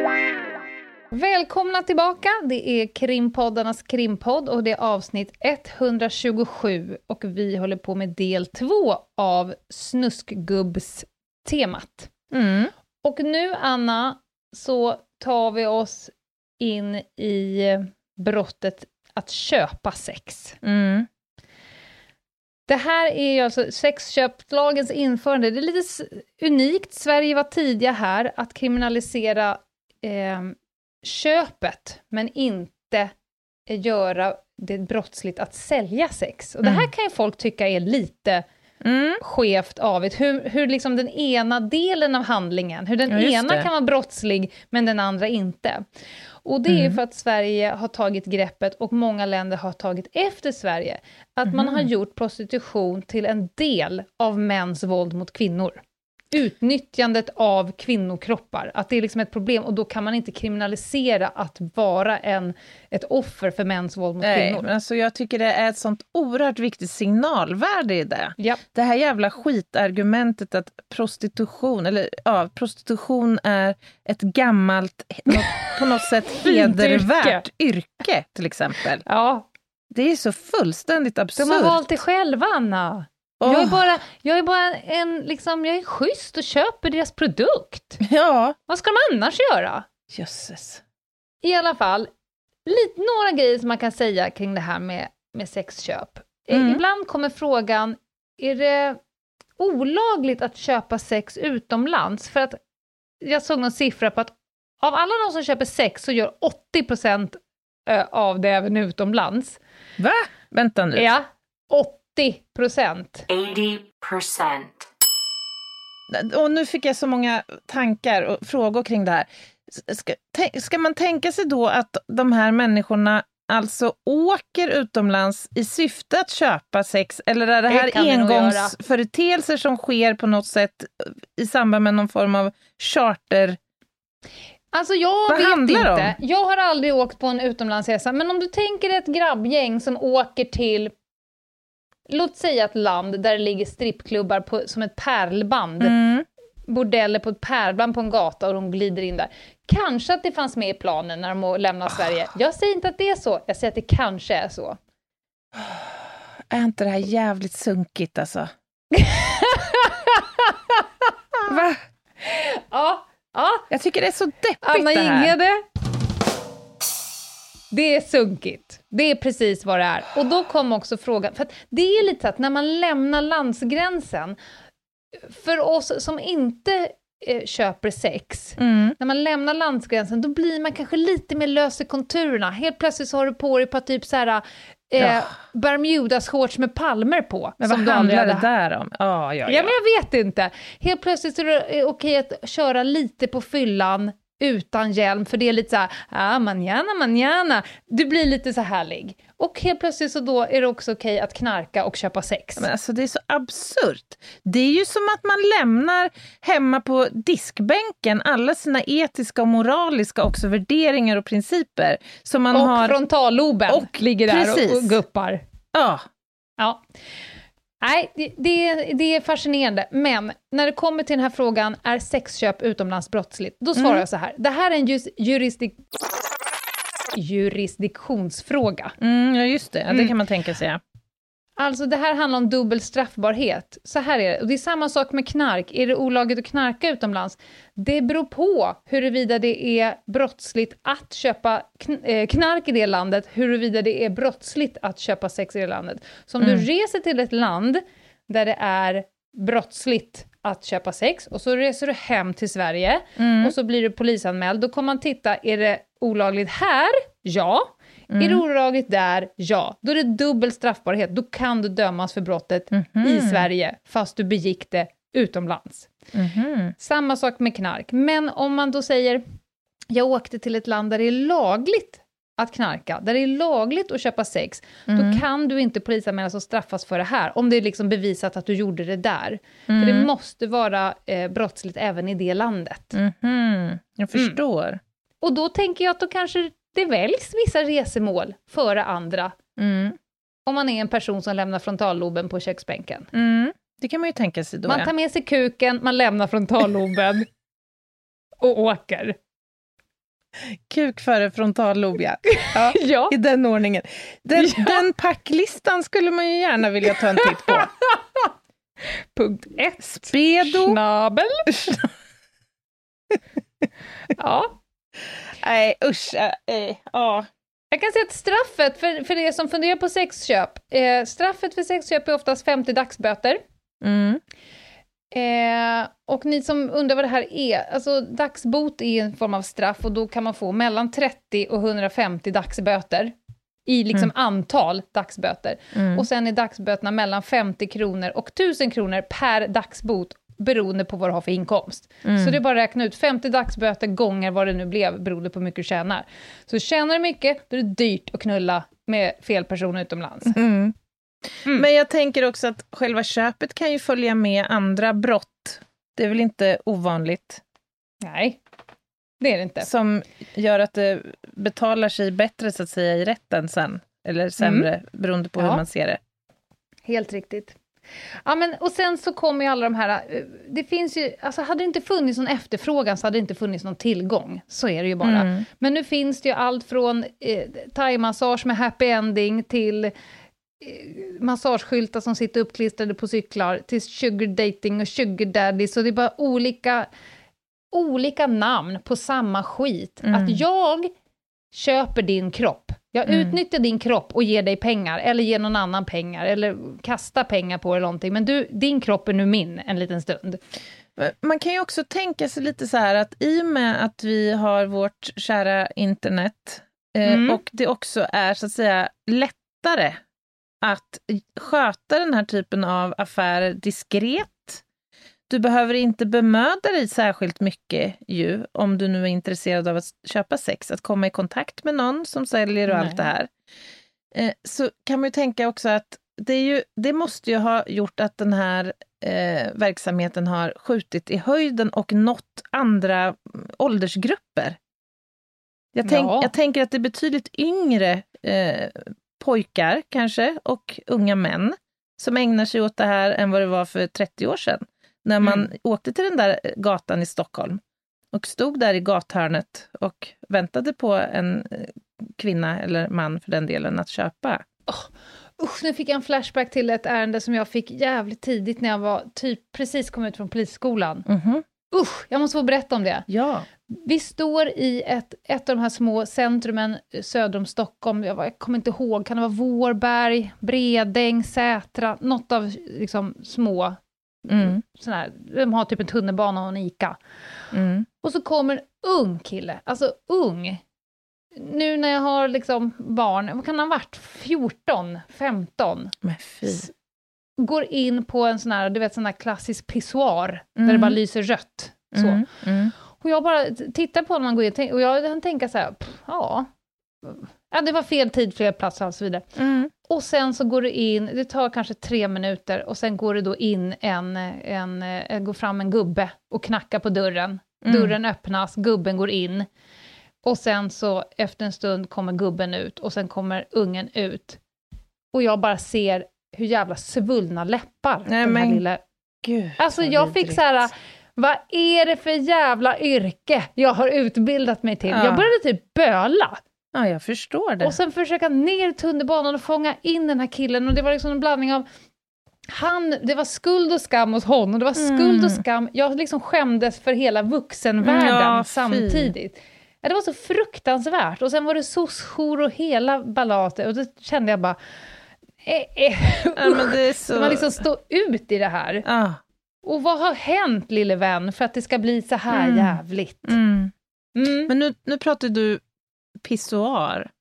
[SPEAKER 2] Välkomna tillbaka! Det är krimpoddarnas krimpodd och det är avsnitt 127 och vi håller på med del två av Snuskgubbs-temat.
[SPEAKER 1] Mm.
[SPEAKER 2] Och nu, Anna, så tar vi oss in i brottet att köpa sex.
[SPEAKER 1] Mm.
[SPEAKER 2] Det här är ju alltså sexköpslagens införande. Det är lite unikt. Sverige var tidiga här att kriminalisera eh, köpet, men inte göra det brottsligt att sälja sex. Och det här
[SPEAKER 1] Mm.
[SPEAKER 2] kan ju folk tycka är lite
[SPEAKER 1] Mm.
[SPEAKER 2] skevt avigt. Hur, hur liksom den ena delen av handlingen, hur den
[SPEAKER 1] Ja,
[SPEAKER 2] ena
[SPEAKER 1] det.
[SPEAKER 2] kan vara brottslig, men den andra inte. Och det är
[SPEAKER 1] Mm.
[SPEAKER 2] för att Sverige har tagit greppet, och många länder har tagit efter Sverige, att man
[SPEAKER 1] Mhm.
[SPEAKER 2] har gjort prostitution till en del av mäns våld mot kvinnor. Utnyttjandet av kvinnokroppar, att det är liksom ett problem, och då kan man inte kriminalisera att vara en, ett offer för mäns våld mot
[SPEAKER 1] Nej,
[SPEAKER 2] kvinnor.
[SPEAKER 1] men alltså jag tycker det är ett sånt oerhört viktigt signalvärde i det.
[SPEAKER 2] Ja.
[SPEAKER 1] Det här jävla skitargumentet att prostitution, eller ja, prostitution är ett gammalt, något, på något sätt *laughs* hedervärt yrke, till exempel.
[SPEAKER 2] ja,
[SPEAKER 1] Det är så fullständigt absurt.
[SPEAKER 2] de har valt det själva, Anna. Jag är bara, jag är bara en, liksom, jag är schysst och köper deras produkt.
[SPEAKER 1] Ja,
[SPEAKER 2] Vad ska de annars göra?
[SPEAKER 1] jösses.
[SPEAKER 2] I alla fall, lite, några grejer som man kan säga kring det här med, med sexköp. Eh,
[SPEAKER 1] Mm.
[SPEAKER 2] Ibland kommer frågan, är det olagligt att köpa sex utomlands? För att jag såg någon siffra på att av alla de som köper sex så gör 80% eh, av det även utomlands.
[SPEAKER 1] Va? Vänta nu.
[SPEAKER 2] Ja, 80%.
[SPEAKER 5] 80%.
[SPEAKER 1] Och nu fick jag så många tankar och frågor kring det här. Ska, ska man tänka sig då att de här människorna alltså åker utomlands i syfte att köpa sex? Eller är det här
[SPEAKER 2] det
[SPEAKER 1] engångsföreteelser som sker på något sätt i samband med någon form av charter?
[SPEAKER 2] Alltså jag
[SPEAKER 1] Vad
[SPEAKER 2] vet inte.
[SPEAKER 1] om?
[SPEAKER 2] Jag har aldrig åkt på en utlandsresa, men om du tänker ett grabbgäng som åker till Låt säga ett land där det ligger strippklubbar på, som ett pärlband.
[SPEAKER 1] Mm.
[SPEAKER 2] Bordeller på ett pärlband på en gata och de glider in där. Kanske att det fanns med i planen när de
[SPEAKER 1] Ah.
[SPEAKER 2] lämnar Sverige. Jag säger inte att det är så, jag säger att det kanske är så. *sighs*
[SPEAKER 1] Är inte det här jävligt sunkigt alltså? *laughs* Va?
[SPEAKER 2] Ja, ja.
[SPEAKER 1] Jag tycker det är så deppigt
[SPEAKER 2] Anna
[SPEAKER 1] det här.
[SPEAKER 2] Jinghede. Det är sunkigt. Det är precis vad det är. Och då kom också frågan, för det är lite att när man lämnar landsgränsen, för oss som inte eh, köper sex,
[SPEAKER 1] Mm.
[SPEAKER 2] när man lämnar landsgränsen, då blir man kanske lite mer lös i konturerna. Helt plötsligt så har du på dig par typ så här, eh,
[SPEAKER 1] Ja.
[SPEAKER 2] Bermudas-shorts med palmer på.
[SPEAKER 1] Men vad handlar det där om? Ja, ja,
[SPEAKER 2] Ja,
[SPEAKER 1] ja.
[SPEAKER 2] men jag vet inte. Helt plötsligt så är det eh, okej att köra lite på fyllan utan hjälm, för det är lite så här, ah, manjana, manjana. Du blir lite så härlig. Och helt plötsligt så då är det också okej att knarka och köpa sex.
[SPEAKER 1] Men alltså det är så absurt. Det är ju som att man lämnar hemma på diskbänken alla sina etiska och moraliska också värderingar och principer som man
[SPEAKER 2] och
[SPEAKER 1] har...
[SPEAKER 2] frontalloben
[SPEAKER 1] Och-
[SPEAKER 2] ligger där
[SPEAKER 1] precis.
[SPEAKER 2] och, och guppar.
[SPEAKER 1] Ja,
[SPEAKER 2] Ja. Nej, det, det, det är fascinerande. Men när det kommer till den här frågan, är sexköp utomlands brottsligt? Då svarar
[SPEAKER 1] Mm.
[SPEAKER 2] jag så här. Det här är en just jurisdik jurisdiktionsfråga.
[SPEAKER 1] mm, ja just det. Ja, det
[SPEAKER 2] Mm.
[SPEAKER 1] kan man tänka sig.
[SPEAKER 2] Alltså det här handlar om dubbel straffbarhet. Så här är det. Och det är samma sak med knark. Är det olagligt att knarka utomlands? Det beror på huruvida det är brottsligt att köpa eh, knark i det landet, huruvida det är brottsligt att köpa sex i det landet. Så om
[SPEAKER 1] Mm.
[SPEAKER 2] du reser till ett land där det är brottsligt att köpa sex och så reser du hem till Sverige
[SPEAKER 1] Mm.
[SPEAKER 2] och så blir du polisanmäld, då kommer man titta, är det olagligt här? Ja. Är det
[SPEAKER 1] Mm.
[SPEAKER 2] olagligt där? Ja. Då är det dubbel straffbarhet. Då kan du dömas för brottet
[SPEAKER 1] Mhm.
[SPEAKER 2] i Sverige, fast du begick det utomlands.
[SPEAKER 1] Mhm.
[SPEAKER 2] Samma sak med knark. Men om man då säger, jag åkte till ett land där det är lagligt att knarka, där det är lagligt att köpa sex,
[SPEAKER 1] Mm.
[SPEAKER 2] då kan du inte polisanmälas och straffas för det här, om det är liksom bevisat att du gjorde det där. För
[SPEAKER 1] Mm.
[SPEAKER 2] det måste vara eh, brottsligt även i det landet.
[SPEAKER 1] Mhm. Jag förstår.
[SPEAKER 2] Och då tänker jag att då kanske det väljs vissa resemål före andra,
[SPEAKER 1] Mm.
[SPEAKER 2] om man är en person som lämnar frontalloben på köksbänken.
[SPEAKER 1] Mm. Det kan man ju tänka sig då.
[SPEAKER 2] Man tar med sig kuken, man lämnar frontalloben *laughs* och åker.
[SPEAKER 1] Kuk före frontallob, ja. ja. *laughs*
[SPEAKER 2] Ja.
[SPEAKER 1] I den ordningen. Den,
[SPEAKER 2] Ja.
[SPEAKER 1] den packlistan skulle man ju gärna vilja ta en titt på. *laughs*
[SPEAKER 2] Punkt ett.
[SPEAKER 1] Spedo.
[SPEAKER 2] Schnabel. ja.
[SPEAKER 1] Nej, usch. äh, äh, Ja.
[SPEAKER 2] Jag kan säga att straffet, för, för er som funderar på sexköp, eh, straffet för sexköp är oftast 50 dagsböter.
[SPEAKER 1] Mm.
[SPEAKER 2] Eh, och ni som undrar vad det här är, alltså dagsbot är en form av straff och då kan man få mellan 30 och 150 dagsböter i liksom antal dagsböter.
[SPEAKER 1] Mm.
[SPEAKER 2] Och sen är dagsböterna mellan 50 kronor och 1000 kronor per dagsbot beroende på vad du har för inkomst.
[SPEAKER 1] Mm.
[SPEAKER 2] Så det är bara att räkna ut 50 dagsböter gånger vad det nu blev beroende på hur mycket du tjänar. Så tjänar du mycket, då är det dyrt att knulla med fel person utomlands.
[SPEAKER 1] Mm.
[SPEAKER 2] Mm.
[SPEAKER 1] Men jag tänker också att själva köpet kan ju följa med andra brott. Det är väl inte ovanligt.
[SPEAKER 2] Nej, det är det inte.
[SPEAKER 1] Som gör att det betalar sig bättre så att säga i rätten sen. Eller sämre, beroende på hur
[SPEAKER 2] Ja.
[SPEAKER 1] man ser det.
[SPEAKER 2] Helt riktigt. Ja, men, och sen så kommer ju alla de här... eh, Det finns ju... Alltså hade det inte funnits någon efterfrågan så hade det inte funnits någon tillgång. Så är det ju bara.
[SPEAKER 1] Mm.
[SPEAKER 2] Men nu finns det ju allt från eh, thaimassage med happy ending till eh, massageskyltar som sitter uppklistrade på cyklar, till sugar dating och sugar daddy, så det är bara olika, olika namn på samma skit.
[SPEAKER 1] Mm.
[SPEAKER 2] Att jag köper din kropp, jag
[SPEAKER 1] Mm.
[SPEAKER 2] utnyttjar din kropp och ger dig pengar, eller ger någon annan pengar, eller kastar pengar på eller någonting, men du, din kropp är nu min en liten stund.
[SPEAKER 1] Man kan ju också tänka sig lite så här att i och med att vi har vårt kära internet eh,
[SPEAKER 2] Mm.
[SPEAKER 1] och det också är så att säga lättare att sköta den här typen av affärer diskret, du behöver inte bemöda dig särskilt mycket ju, om du nu är intresserad av att köpa sex, att komma i kontakt med någon som säljer och
[SPEAKER 2] Nej.
[SPEAKER 1] allt det här. Eh, så kan man ju tänka också att det, är ju, det måste ju ha gjort att den här eh, verksamheten har skjutit i höjden och nått andra mm, åldersgrupper. Jag, tänk,
[SPEAKER 2] Ja.
[SPEAKER 1] jag tänker att det är betydligt yngre eh, pojkar kanske och unga män som ägnar sig åt det här än vad det var för 30 år sedan. När man
[SPEAKER 2] Mm.
[SPEAKER 1] åkte till den där gatan i Stockholm och stod där i gathörnet och väntade på en eh, kvinna eller man för den delen att köpa.
[SPEAKER 2] Usch, nu fick jag en flashback till ett ärende som jag fick jävligt tidigt när jag var typ precis kom ut från polisskolan.
[SPEAKER 1] Mhm.
[SPEAKER 2] Usch, jag måste få berätta om det.
[SPEAKER 1] Ja.
[SPEAKER 2] Vi står i ett, ett av de här små centrumen eh, söder om Stockholm. Jag, var, jag kommer inte ihåg, kan det vara Vårberg, Bredäng, Sätra, något av liksom små
[SPEAKER 1] Mm.
[SPEAKER 2] såna här, de har typ en tunnelbana och en ICA.
[SPEAKER 1] Mm.
[SPEAKER 2] Och så kommer en ung kille, alltså ung. Nu när jag har liksom barn, vad kan han ha varit? 14, 15?
[SPEAKER 1] Men fy.
[SPEAKER 2] Går in på en sån här, du vet sån här klassisk pissoar, där
[SPEAKER 1] Mm.
[SPEAKER 2] det bara lyser rött. Så.
[SPEAKER 1] Mm. Mm.
[SPEAKER 2] Och jag bara tittar på honom och går in och jag tänka så här, ja, ja, det var fel tid, fel plats och så vidare.
[SPEAKER 1] Mm.
[SPEAKER 2] Och sen så går det in, det tar kanske tre minuter, och sen går det då in en, en, eh, går fram en gubbe och knackar på dörren.
[SPEAKER 1] Mm.
[SPEAKER 2] Dörren öppnas, gubben går in. Och sen så efter en stund kommer gubben ut och sen kommer ungen ut. Och jag bara ser hur jävla svullna läppar
[SPEAKER 1] Nej,
[SPEAKER 2] den här
[SPEAKER 1] men
[SPEAKER 2] lilla...
[SPEAKER 1] Gud,
[SPEAKER 2] Alltså jag fick så här, vad är det för jävla yrke jag har utbildat mig till?
[SPEAKER 1] Ja.
[SPEAKER 2] Jag började typ böla.
[SPEAKER 1] Ja, jag förstår det.
[SPEAKER 2] Och sen försöka ner tunnelbanan och fånga in den här killen och det var liksom en blandning av han, det var skuld och skam hos honom, det var skuld
[SPEAKER 1] Mm.
[SPEAKER 2] och skam. Jag liksom skämdes för hela vuxenvärlden
[SPEAKER 1] Ja,
[SPEAKER 2] samtidigt. Ja, det var så fruktansvärt. Och sen var det soc-jour och hela ballatet och då kände jag bara... Eh, eh,
[SPEAKER 1] ja, är *laughs*
[SPEAKER 2] Ska
[SPEAKER 1] så...
[SPEAKER 2] man liksom stå ut i det här?
[SPEAKER 1] Ja.
[SPEAKER 2] Och vad har hänt lille vän för att det ska bli så här
[SPEAKER 1] Mm.
[SPEAKER 2] jävligt?
[SPEAKER 1] Mm.
[SPEAKER 2] Mm.
[SPEAKER 1] Men nu, nu pratar du pissoar.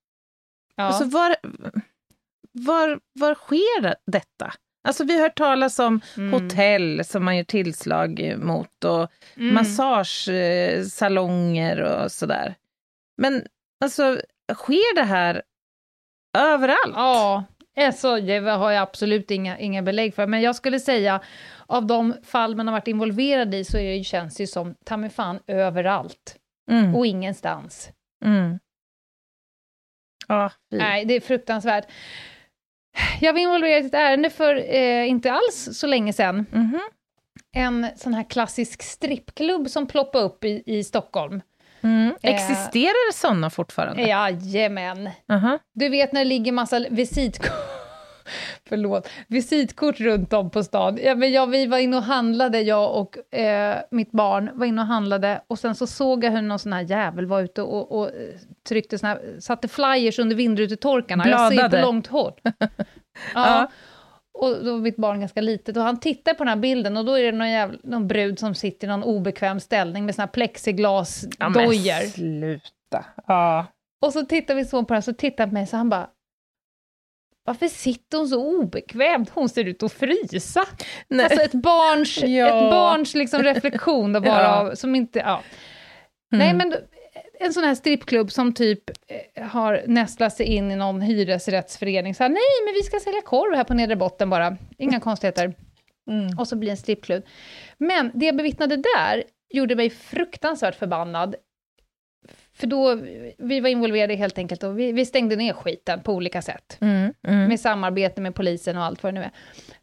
[SPEAKER 2] Ja.
[SPEAKER 1] Alltså var, var, var sker detta? Alltså vi har hört talas om
[SPEAKER 2] Mm.
[SPEAKER 1] hotell som man gör tillslag mot och
[SPEAKER 2] Mm.
[SPEAKER 1] massagesalonger och sådär. Men alltså, sker det här överallt?
[SPEAKER 2] Ja, alltså, det har jag absolut inga, inga belägg för, men jag skulle säga av de fall man har varit involverad i så är det, känns det ju som ta mig fan överallt
[SPEAKER 1] Mm.
[SPEAKER 2] och ingenstans.
[SPEAKER 1] Mm. Ja.
[SPEAKER 2] Nej, det är fruktansvärt. Jag var involverad i ett ärende för eh, inte alls så länge sedan.
[SPEAKER 1] Mhm.
[SPEAKER 2] En sån här klassisk strippklubb som ploppade upp i, i Stockholm.
[SPEAKER 1] Mm.
[SPEAKER 2] Eh.
[SPEAKER 1] Existerar det sådana fortfarande?
[SPEAKER 2] Jajamän.
[SPEAKER 1] Aha.
[SPEAKER 2] Du vet när det ligger massa visitkort, *laughs* *laughs* förlåt, visitkort runt om på stan. Ja, men jag, vi var inne och handlade, jag och eh, mitt barn var inne och handlade och sen så såg jag hur någon sån här jävel var ute och, och eh, tryckte såna här, satte flyers under vindrutetorkarna. Jag ser
[SPEAKER 1] Bladade.
[SPEAKER 2] på långt håll. *laughs* ja.
[SPEAKER 1] Ja.
[SPEAKER 2] Och då var mitt barn ganska litet och han tittar på den här bilden och då är det någon, jävla, någon brud som sitter i någon obekväm ställning med såna här plexiglasdojor.
[SPEAKER 1] sluta. Ja.
[SPEAKER 2] Och så tittar vi så på den, så tittar han på mig så han bara varför sitter hon så obekvämt? Hon ser ut att frysa.
[SPEAKER 1] Nej.
[SPEAKER 2] Alltså ett barns, *laughs*
[SPEAKER 1] Ja.
[SPEAKER 2] ett barns liksom reflektion då bara *laughs*
[SPEAKER 1] Ja.
[SPEAKER 2] av, som inte, ja.
[SPEAKER 1] Mm.
[SPEAKER 2] Nej men en sån här strippklubb som typ eh, har nästlat sig in i någon hyresrättsförening. Så här, nej men vi ska sälja korv här på nedre botten bara. Inga *laughs* konstigheter.
[SPEAKER 1] Mm.
[SPEAKER 2] Och så blir det en strippklubb. Men det jag bevittnade där gjorde mig fruktansvärt förbannad. För då, vi var involverade helt enkelt och vi, vi stängde ner skiten på olika sätt.
[SPEAKER 1] Mm. Mm.
[SPEAKER 2] Med samarbete med polisen och allt vad det nu är.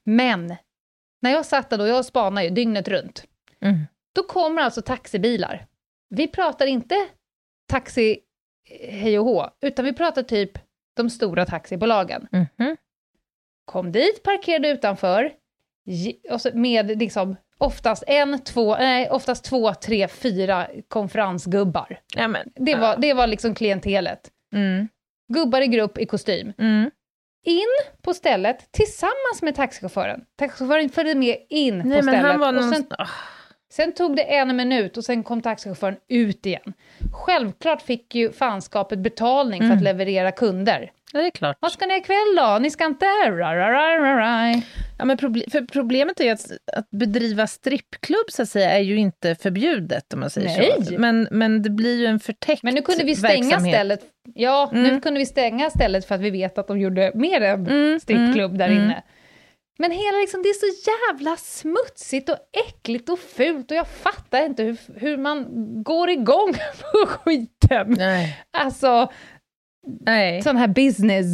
[SPEAKER 2] Men, när jag satt där då, jag spanar ju dygnet runt,
[SPEAKER 1] Mm.
[SPEAKER 2] då kommer alltså taxibilar. Vi pratar inte taxi eh, hej och hå, utan vi pratar typ de stora taxibolagen.
[SPEAKER 1] Mhm.
[SPEAKER 2] Kom dit, parkerade utanför, med liksom oftast en, två, nej, oftast två, tre, fyra konferensgubbar.
[SPEAKER 1] Ja, men,
[SPEAKER 2] Det var, det var liksom klientelet.
[SPEAKER 1] Mm.
[SPEAKER 2] Gubbar i grupp i kostym.
[SPEAKER 1] Mm.
[SPEAKER 2] In på stället tillsammans med taxichauffören. Taxichauffören följde med in
[SPEAKER 1] Nej,
[SPEAKER 2] på stället. och
[SPEAKER 1] någon...
[SPEAKER 2] sen,
[SPEAKER 1] Ah.
[SPEAKER 2] sen tog det en minut och sen kom taxichauffören ut igen. Självklart fick ju fanskapet betalning för
[SPEAKER 1] Mm.
[SPEAKER 2] att leverera kunder.
[SPEAKER 1] Ja, det är klart.
[SPEAKER 2] Vad ska ni ikväll då? Ni ska inte... Ra, ra, ra, ra, ra.
[SPEAKER 1] Ja, men proble- för problemet är ju att, att bedriva strippklubb så att säga, är ju inte förbjudet om man säger
[SPEAKER 2] Nej.
[SPEAKER 1] så. Men, men det blir ju en förtäckt
[SPEAKER 2] Men nu kunde vi stänga
[SPEAKER 1] verksamhet.
[SPEAKER 2] stället. Ja, nu
[SPEAKER 1] Mm.
[SPEAKER 2] kunde vi stänga stället för att vi vet att de gjorde mer än
[SPEAKER 1] Mm,
[SPEAKER 2] strippklubb
[SPEAKER 1] mm,
[SPEAKER 2] där
[SPEAKER 1] mm.
[SPEAKER 2] inne. Men hela liksom, det är så jävla smutsigt och äckligt och fult och jag fattar inte hur, hur man går igång *laughs* på skiten.
[SPEAKER 1] Nej.
[SPEAKER 2] Alltså,
[SPEAKER 1] Nej.
[SPEAKER 2] sån här business.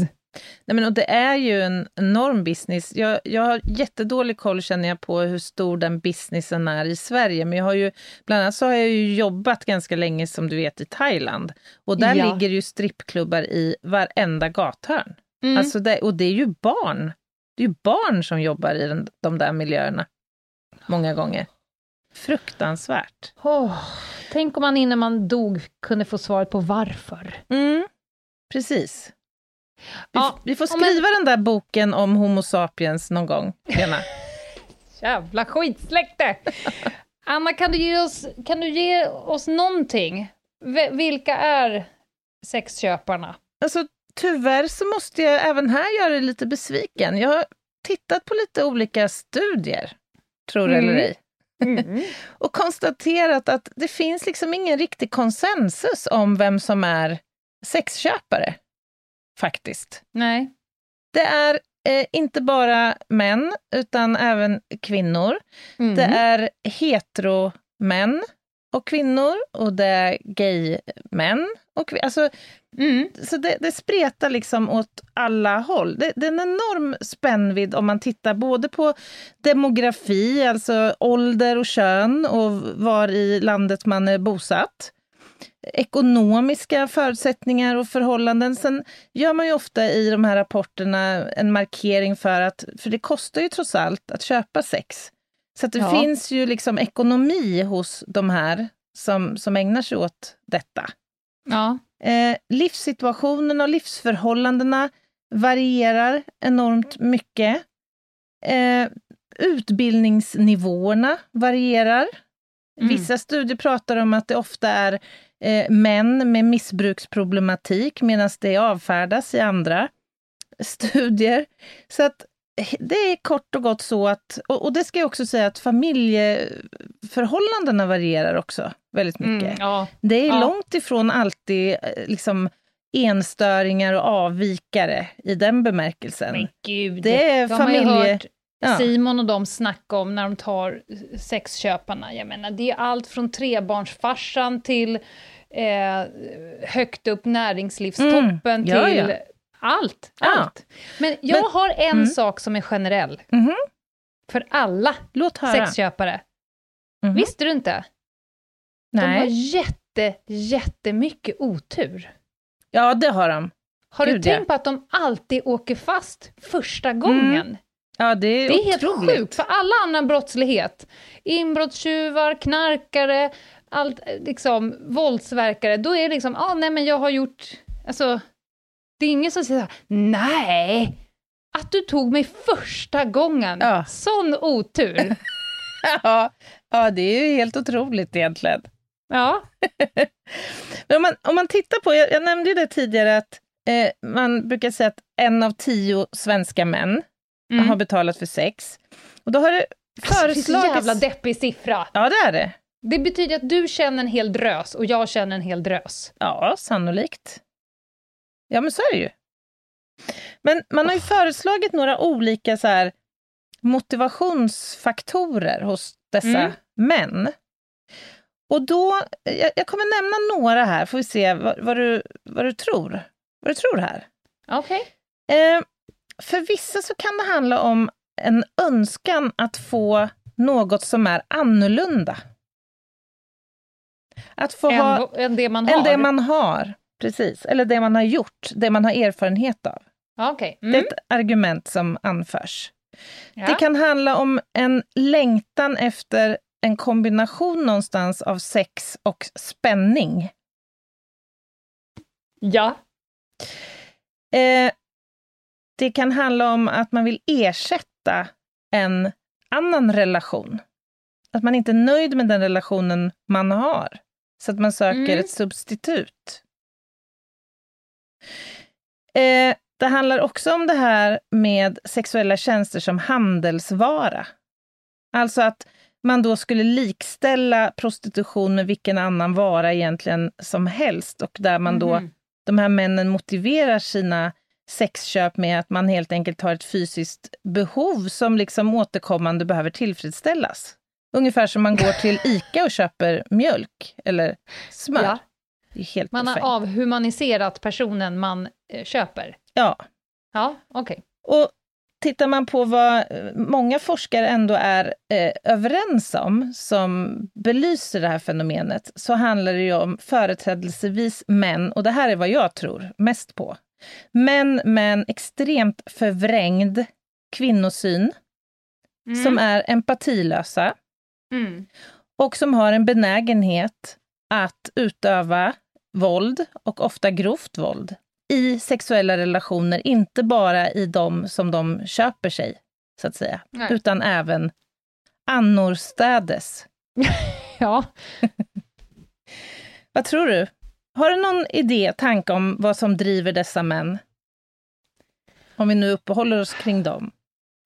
[SPEAKER 1] Nej, men och det är ju en enorm business. Jag, jag har jättedålig koll känner jag på hur stor den businessen är i Sverige. Men jag har ju, bland annat så har jag ju jobbat ganska länge som du vet i Thailand. Och där
[SPEAKER 2] Ja.
[SPEAKER 1] ligger ju strippklubbar i varenda gathörn.
[SPEAKER 2] Mm.
[SPEAKER 1] Alltså det, och det är ju barn. Det är ju barn som jobbar i den, de där miljöerna. Många gånger. Fruktansvärt.
[SPEAKER 2] Åh, tänk om man innan man dog kunde få svaret på varför.
[SPEAKER 1] Mm, precis. Vi,
[SPEAKER 2] Ja,
[SPEAKER 1] vi får
[SPEAKER 2] ja, men-
[SPEAKER 1] skriva den där boken om Homo sapiens någon gång, Lena. *laughs*
[SPEAKER 2] Jävla skitsläkte! Anna, kan du ge oss, kan du ge oss någonting? V- vilka är sexköparna?
[SPEAKER 1] Alltså, tyvärr så måste jag även här göra dig lite besviken. Jag har tittat på lite olika studier, tror det eller
[SPEAKER 2] Mm.
[SPEAKER 1] ej, *laughs* och konstaterat att det finns liksom ingen riktig konsensus om vem som är sexköpare, faktiskt.
[SPEAKER 2] Nej.
[SPEAKER 1] Det är eh, inte bara män, utan även kvinnor.
[SPEAKER 2] Mm.
[SPEAKER 1] Det är heteromän och kvinnor och det är gaymän och kvinnor. Alltså,
[SPEAKER 2] Mm.
[SPEAKER 1] så det, det spretar liksom åt alla håll. Det, det är en enorm spännvidd om man tittar både på demografi, alltså ålder och kön och var i landet man är bosatt. Ekonomiska förutsättningar och förhållanden. Sen gör man ju ofta i de här rapporterna en markering för att, för det kostar ju trots allt att köpa sex. Så det
[SPEAKER 2] Ja.
[SPEAKER 1] finns ju liksom ekonomi hos de här som, som ägnar sig åt detta.
[SPEAKER 2] Ja.
[SPEAKER 1] Eh, livssituationen och livsförhållandena varierar enormt mycket. Eh, utbildningsnivåerna varierar.
[SPEAKER 2] Mm.
[SPEAKER 1] Vissa studier pratar om att det ofta är eh, män med missbruksproblematik medan det avfärdas i andra studier. Så att eh, det är kort och gott så att, och, det ska jag också säga att familjeförhållandena varierar också väldigt mycket.
[SPEAKER 2] Mm, ja.
[SPEAKER 1] Det är
[SPEAKER 2] Ja.
[SPEAKER 1] långt ifrån alltid eh, liksom enstöringar och avvikare i den bemärkelsen.
[SPEAKER 2] Men gud,
[SPEAKER 1] Det är
[SPEAKER 2] de
[SPEAKER 1] familje- Ja.
[SPEAKER 2] Simon och de snacka om när de tar sexköparna. Jag menar, det är allt från trebarnsfarsan till eh, högt upp näringslivstoppen
[SPEAKER 1] Mm. Ja,
[SPEAKER 2] till
[SPEAKER 1] ja.
[SPEAKER 2] allt. Allt. Men jag
[SPEAKER 1] Men-
[SPEAKER 2] har en
[SPEAKER 1] Mm.
[SPEAKER 2] sak som är generell
[SPEAKER 1] Mhm.
[SPEAKER 2] för alla sexköpare.
[SPEAKER 1] Mhm.
[SPEAKER 2] Visste du inte? De har
[SPEAKER 1] Nej.
[SPEAKER 2] jätte, jättemycket otur.
[SPEAKER 1] Ja, det har de.
[SPEAKER 2] Har
[SPEAKER 1] Gud,
[SPEAKER 2] du tänkt på att de alltid åker fast första gången?
[SPEAKER 1] Ja, det är,
[SPEAKER 2] Det är helt sjukt, för alla annan brottslighet, inbrottstjuvar, knarkare, allt, eh, liksom, våldsverkare, då är det liksom, ah, nej men jag har gjort, alltså, det är ingen som säger nej, att du tog mig första gången,
[SPEAKER 1] Ja.
[SPEAKER 2] sån otur. *laughs*
[SPEAKER 1] Ja, ja, det är ju helt otroligt egentligen.
[SPEAKER 2] ja, *laughs*
[SPEAKER 1] Men om man, om man tittar på, jag, jag nämnde ju det tidigare att eh, man brukar säga att en av tio svenska män
[SPEAKER 2] mm.
[SPEAKER 1] har betalat för sex. Och då har det
[SPEAKER 2] Alltså, det är
[SPEAKER 1] föreslagits...
[SPEAKER 2] jävla deppig siffra.
[SPEAKER 1] ja, det är det.
[SPEAKER 2] Det betyder att du känner en hel drös och jag känner en hel drös.
[SPEAKER 1] Ja, sannolikt. Ja, men så är det ju. Men man har ju föreslagit några olika så här, motivationsfaktorer hos dessa
[SPEAKER 2] Mm.
[SPEAKER 1] män. Och då, jag, jag kommer nämna några här, får vi se vad, vad, du, vad du tror. Vad du tror här.
[SPEAKER 2] Okej.
[SPEAKER 1] Eh, för vissa så kan det handla om en önskan att få något som är annorlunda. Att få ha
[SPEAKER 2] Än, än det man har.
[SPEAKER 1] än det man har. Precis, eller det man har gjort, det man har erfarenhet av.
[SPEAKER 2] Ja, Okej.
[SPEAKER 1] Det
[SPEAKER 2] Mm.
[SPEAKER 1] är ett argument som anförs.
[SPEAKER 2] Ja.
[SPEAKER 1] Det kan handla om en längtan efter en kombination någonstans av sex och spänning.
[SPEAKER 2] ja.
[SPEAKER 1] Eh, det kan handla om att man vill ersätta en annan relation. Att man inte är nöjd med den relationen man har. Så att man söker
[SPEAKER 2] Mm.
[SPEAKER 1] ett substitut. Eh, Det handlar också om det här med sexuella tjänster som handelsvara. Alltså att man då skulle likställa prostitution med vilken annan vara egentligen som helst och där man då,
[SPEAKER 2] Mhm.
[SPEAKER 1] de här männen motiverar sina sexköp med att man helt enkelt har ett fysiskt behov som liksom återkommande behöver tillfredsställas. Ungefär som man går till ICA och köper mjölk eller smör.
[SPEAKER 2] Ja.
[SPEAKER 1] Det är helt
[SPEAKER 2] Man har avhumaniserat personen man eh, köper.
[SPEAKER 1] Ja,
[SPEAKER 2] Ja, okej.
[SPEAKER 1] Och tittar man på vad eh, många forskare ändå är eh, överens om, som belyser det här fenomenet, så handlar det ju om företrädelsevis män, och det här är vad jag tror mest på. Män med en extremt förvrängd kvinnosyn,
[SPEAKER 2] Mm.
[SPEAKER 1] som är empatilösa
[SPEAKER 2] Mm.
[SPEAKER 1] och som har en benägenhet att utöva våld, och ofta grovt våld, i sexuella relationer, inte bara i de som de köper sig, så att säga,
[SPEAKER 2] Nej.
[SPEAKER 1] utan även annorstädes. *laughs*
[SPEAKER 2] Ja. *laughs*
[SPEAKER 1] Vad tror du? Har du någon idé, tanke om vad som driver dessa män? Om vi nu uppehåller oss kring dem.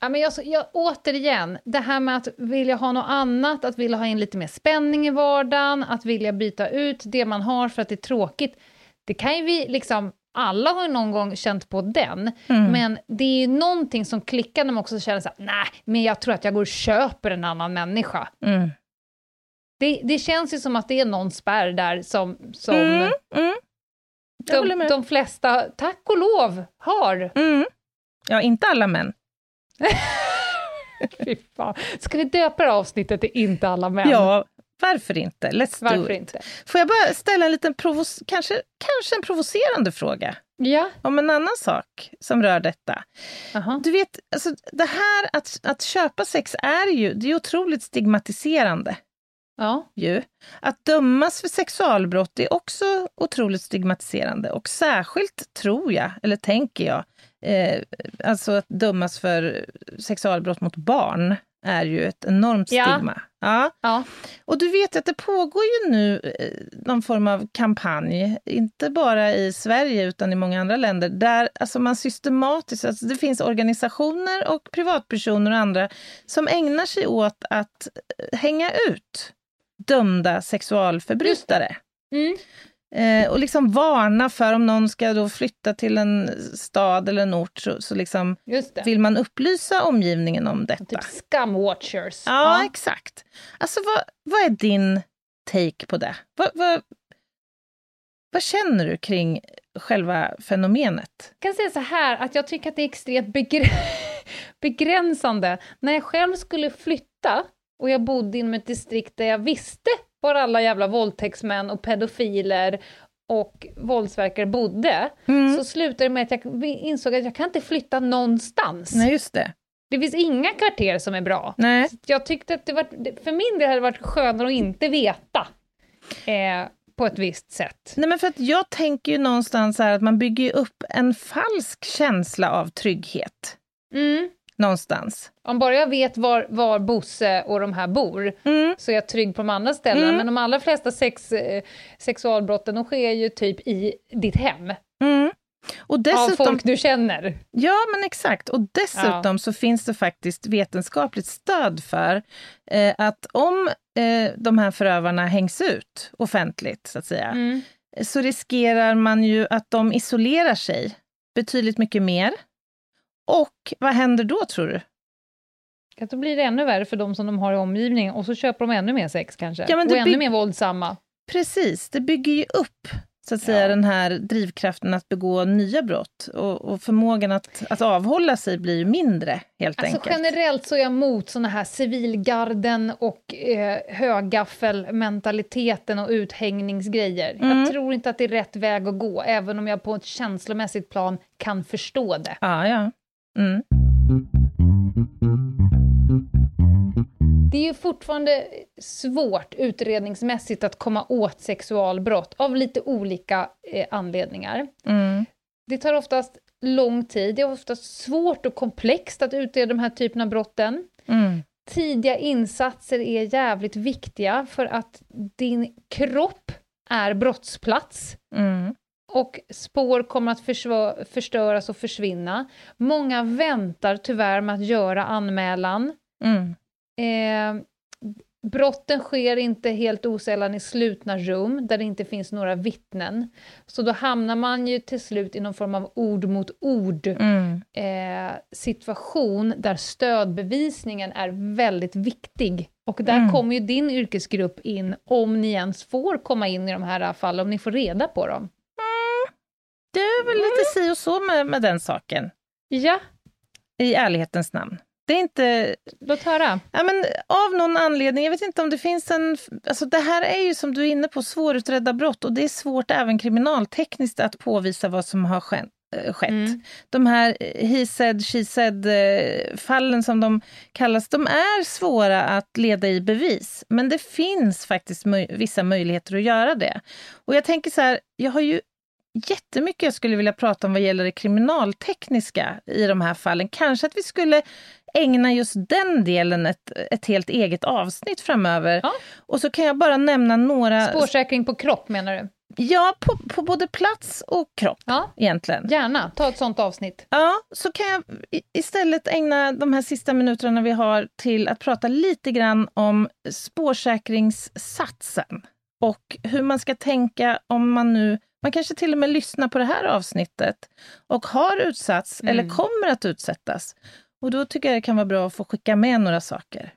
[SPEAKER 2] Ja, men jag, jag, återigen, det här med att vilja ha något annat, att vilja ha in lite mer spänning i vardagen, att vilja byta ut det man har för att det är tråkigt. Det kan ju vi liksom, alla har ju någon gång känt på den,
[SPEAKER 1] Mm.
[SPEAKER 2] men det är ju någonting som klickar när man också känner så här, nej, men jag tror att jag går och köper en annan människa.
[SPEAKER 1] Mm.
[SPEAKER 2] Det, det känns ju som att det är någon spärr där som, som
[SPEAKER 1] Mm, mm,
[SPEAKER 2] de, de flesta, tack och lov, har.
[SPEAKER 1] mm. Ja, inte alla män. *laughs*
[SPEAKER 2] Fy fan. Ska vi döpa det avsnittet till Inte alla män?
[SPEAKER 1] Ja, varför inte? Let's do
[SPEAKER 2] Varför
[SPEAKER 1] it.
[SPEAKER 2] inte?
[SPEAKER 1] Får jag bara ställa en liten provos- kanske, kanske en provocerande fråga
[SPEAKER 2] Ja.
[SPEAKER 1] om en annan sak som rör detta.
[SPEAKER 2] Aha.
[SPEAKER 1] Du vet, alltså, det här att, att köpa sex är ju, det är otroligt stigmatiserande.
[SPEAKER 2] Ja.
[SPEAKER 1] Ju. Att dömas för sexualbrott är också otroligt stigmatiserande och särskilt tror jag, eller tänker jag, eh, alltså att dömas för sexualbrott mot barn är ju ett enormt stigma. Ja.
[SPEAKER 2] Ja.
[SPEAKER 1] Och du vet att det pågår ju nu eh, någon form av kampanj, inte bara i Sverige utan i många andra länder, där alltså man systematiskt, alltså det finns organisationer och privatpersoner och andra som ägnar sig åt att eh, hänga ut dömda sexualförbrytare.
[SPEAKER 2] Mm.
[SPEAKER 1] Eh, och liksom varna för om någon ska då flytta till en stad eller en ort så, så liksom vill man upplysa omgivningen om detta.
[SPEAKER 2] Typ scumwatchers.
[SPEAKER 1] Ja, exakt. Alltså vad, vad är din take på det? Vad, vad, vad känner du kring själva fenomenet?
[SPEAKER 2] Jag kan säga så här, att jag tycker att det är extremt begr- *laughs* begränsande. När jag själv skulle flytta och jag bodde inom ett distrikt där jag visste var alla jävla våldtäktsmän och pedofiler och våldsverkare bodde, så slutade det med att jag insåg att jag kan inte flytta någonstans.
[SPEAKER 1] Nej, just det.
[SPEAKER 2] Det finns inga kvarter som är bra.
[SPEAKER 1] Nej.
[SPEAKER 2] Så jag tyckte att det var, för min del hade det varit skönare att inte veta eh, på ett visst sätt.
[SPEAKER 1] Nej, men för att jag tänker ju någonstans här att man bygger upp en falsk känsla av trygghet.
[SPEAKER 2] Mm.
[SPEAKER 1] Någonstans.
[SPEAKER 2] Om bara jag vet var, var Bosse och de här bor
[SPEAKER 1] Mm.
[SPEAKER 2] så är jag trygg på de andra ställena.
[SPEAKER 1] Mm.
[SPEAKER 2] Men de allra flesta sex, eh, sexualbrotten de sker ju typ i ditt hem.
[SPEAKER 1] Mm. Och
[SPEAKER 2] Av
[SPEAKER 1] dessutom,
[SPEAKER 2] folk du känner.
[SPEAKER 1] Ja, men exakt. Och dessutom så finns det faktiskt vetenskapligt stöd för eh, att om eh, de här förövarna hängs ut offentligt, så att säga,
[SPEAKER 2] Mm.
[SPEAKER 1] så riskerar man ju att de isolerar sig betydligt mycket mer. Och vad händer då, tror du?
[SPEAKER 2] Att då blir det ännu värre för de som de har i omgivningen och så köper de ännu mer sex kanske.
[SPEAKER 1] Ja,
[SPEAKER 2] och ännu mer våldsamma.
[SPEAKER 1] Precis, det bygger ju upp så att säga,
[SPEAKER 2] Ja.
[SPEAKER 1] den här drivkraften att begå nya brott. Och, och förmågan att, att avhålla sig blir ju mindre, helt
[SPEAKER 2] Alltså
[SPEAKER 1] enkelt.
[SPEAKER 2] generellt så är jag emot såna här civilgarden och eh, högaffelmentaliteten och uthängningsgrejer.
[SPEAKER 1] Mm.
[SPEAKER 2] Jag tror inte att det är rätt väg att gå, även om jag på ett känslomässigt plan kan förstå det.
[SPEAKER 1] Ja, ja. Mm.
[SPEAKER 2] Det är ju fortfarande svårt utredningsmässigt att komma åt sexualbrott av lite olika eh, anledningar.
[SPEAKER 1] Mm.
[SPEAKER 2] Det tar oftast lång tid, det är oftast svårt och komplext att utreda de här typerna av brotten.
[SPEAKER 1] Mm.
[SPEAKER 2] Tidiga insatser är jävligt viktiga för att din kropp är brottsplats.
[SPEAKER 1] Mm.
[SPEAKER 2] Och spår kommer att förstöras och försvinna. Många väntar tyvärr med att göra anmälan.
[SPEAKER 1] Mm.
[SPEAKER 2] Eh, brotten sker inte helt osällan i slutna rum där det inte finns några vittnen. Så då hamnar man ju till slut i någon form av ord mot ord
[SPEAKER 1] Mm.
[SPEAKER 2] eh, situation där stödbevisningen är väldigt viktig. Och där
[SPEAKER 1] Mm.
[SPEAKER 2] kommer ju din yrkesgrupp in, om ni ens får komma in i de här fallen, om ni får reda på dem.
[SPEAKER 1] Det är väl lite si och så med, med den saken,
[SPEAKER 2] Ja,
[SPEAKER 1] i ärlighetens namn. Det är inte...
[SPEAKER 2] låt höra.
[SPEAKER 1] Ja, men av någon anledning, jag vet inte om det finns en... Alltså det här är ju som du är inne på svårutredda brott och det är svårt även kriminaltekniskt att påvisa vad som har skett. eh, skett.
[SPEAKER 2] Mm.
[SPEAKER 1] De här eh, he said, she said eh, fallen som de kallas, de är svåra att leda i bevis. Men det finns faktiskt möj vissa möjligheter att göra det. Och jag tänker så här, jag har ju jättemycket jag skulle vilja prata om vad gäller det kriminaltekniska i de här fallen. Kanske att vi skulle ägna just den delen ett, ett helt eget avsnitt framöver.
[SPEAKER 2] Ja.
[SPEAKER 1] Och så kan jag bara nämna några...
[SPEAKER 2] Spårsäkring på kropp menar du?
[SPEAKER 1] Ja, på, på både plats och kropp
[SPEAKER 2] Ja,
[SPEAKER 1] egentligen.
[SPEAKER 2] gärna. Ta ett sånt avsnitt.
[SPEAKER 1] Ja, så kan jag istället ägna de här sista minuterna vi har till att prata lite grann om spårsäkringssatsen och hur man ska tänka om man nu, man kanske till och med lyssnar på det här avsnittet och har utsatts
[SPEAKER 2] Mm.
[SPEAKER 1] eller kommer att utsättas. Och då tycker jag det kan vara bra att få skicka med några saker.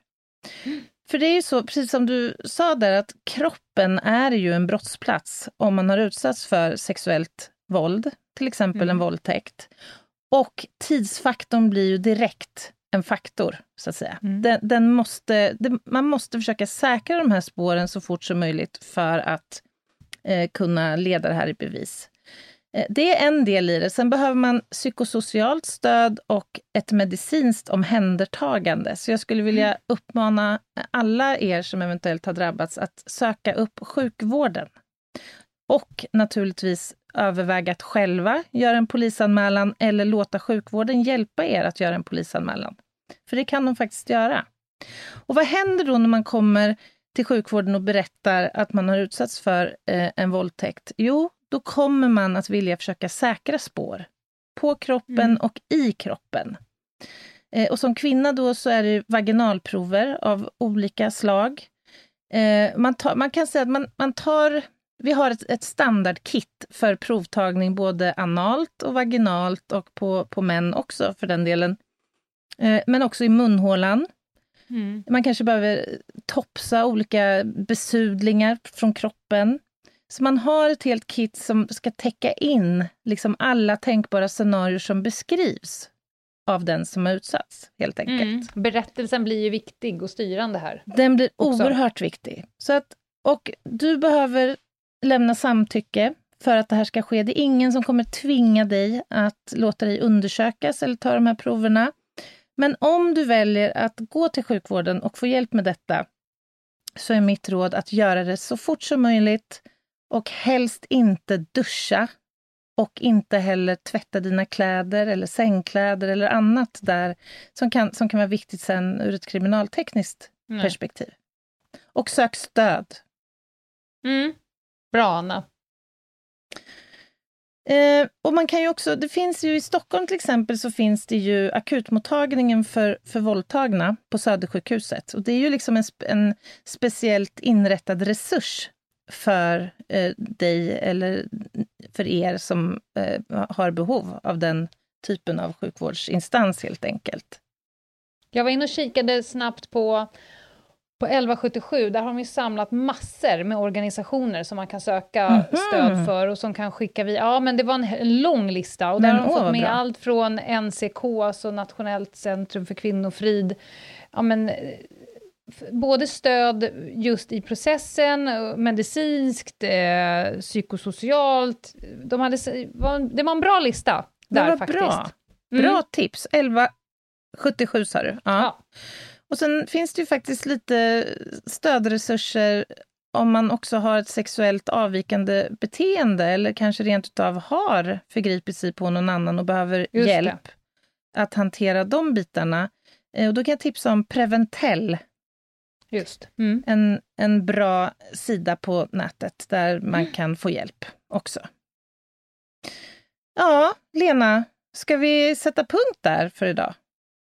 [SPEAKER 1] För det är ju så, precis som du sa där, att kroppen är ju en brottsplats om man har utsatts för sexuellt våld, till exempel
[SPEAKER 2] Mm.
[SPEAKER 1] en våldtäkt. Och tidsfaktorn blir ju direkt en faktor, så att säga.
[SPEAKER 2] Mm.
[SPEAKER 1] Den, den måste, det, man måste försöka säkra de här spåren så fort som möjligt för att eh, kunna leda det här i bevis. Eh, Det är en del i det. Sen behöver man psykosocialt stöd och ett medicinskt omhändertagande. Så jag skulle vilja uppmana alla er som eventuellt har drabbats att söka upp sjukvården. Och naturligtvis överväga att själva göra en polisanmälan eller låta sjukvården hjälpa er att göra en polisanmälan. För det kan de faktiskt göra. Och vad händer då när man kommer till sjukvården och berättar att man har utsatts för eh, en våldtäkt? Jo, då kommer man att vilja försöka säkra spår på kroppen
[SPEAKER 2] Mm.
[SPEAKER 1] och i kroppen. Eh, och som kvinna då så är det vaginalprover av olika slag. Eh, man, tar, man kan säga att man, man tar vi har ett, ett standardkit för provtagning både analt och vaginalt och på, på män också för den delen. Eh, men också i munhålan.
[SPEAKER 2] Mm.
[SPEAKER 1] Man kanske behöver topsa olika besudlingar från kroppen. Så man har ett helt kit som ska täcka in liksom alla tänkbara scenarier som beskrivs av den som har utsatts, helt enkelt.
[SPEAKER 2] Mm. Berättelsen blir ju viktig och styrande här.
[SPEAKER 1] Den blir
[SPEAKER 2] Också.
[SPEAKER 1] oerhört viktig. Så att, och du behöver lämna samtycke för att det här ska ske. Det är ingen som kommer tvinga dig att låta dig undersökas eller ta de här proverna. Men om du väljer att gå till sjukvården och få hjälp med detta så är mitt råd att göra det så fort som möjligt och helst inte duscha och inte heller tvätta dina kläder eller sängkläder eller annat där som kan, som kan vara viktigt sen ur ett kriminaltekniskt
[SPEAKER 2] Nej.
[SPEAKER 1] perspektiv. Och sök stöd.
[SPEAKER 2] Mm. Bra, Anna.
[SPEAKER 1] Eh, och man kan ju också, det finns ju i Stockholm till exempel så finns det ju akutmottagningen för, för våldtagna på Södersjukhuset. Och det är ju liksom en, en speciellt inrättad resurs för eh, dig eller för er som eh, har behov av den typen av sjukvårdsinstans helt enkelt.
[SPEAKER 2] Jag var inne och kikade snabbt på, på 1177. Där har de ju samlat massor med organisationer som man kan söka
[SPEAKER 1] Mhm.
[SPEAKER 2] stöd för och som kan skicka vid. Ja, men det var en, en lång lista och där
[SPEAKER 1] Men
[SPEAKER 2] har de fått med
[SPEAKER 1] bra.
[SPEAKER 2] allt från NCK, alltså Nationellt centrum för kvinnofrid, ja, men, eh, både stöd just i processen, eh, medicinskt, eh, psykosocialt. De hade, det var en bra lista
[SPEAKER 1] Det
[SPEAKER 2] där
[SPEAKER 1] var
[SPEAKER 2] faktiskt.
[SPEAKER 1] bra.
[SPEAKER 2] Mm.
[SPEAKER 1] Bra tips. 1177 sa du. Ja.
[SPEAKER 2] Ja.
[SPEAKER 1] Och sen finns det ju faktiskt lite stödresurser om man också har ett sexuellt avvikande beteende eller kanske rent utav har förgripit sig på någon annan och behöver
[SPEAKER 2] Just det.
[SPEAKER 1] hjälp att hantera de bitarna. Eh, Och då kan jag tipsa om Preventell,
[SPEAKER 2] Just. Mm.
[SPEAKER 1] en, en bra sida på nätet där man kan få hjälp också. Ja, Lena, ska vi sätta punkt där för idag?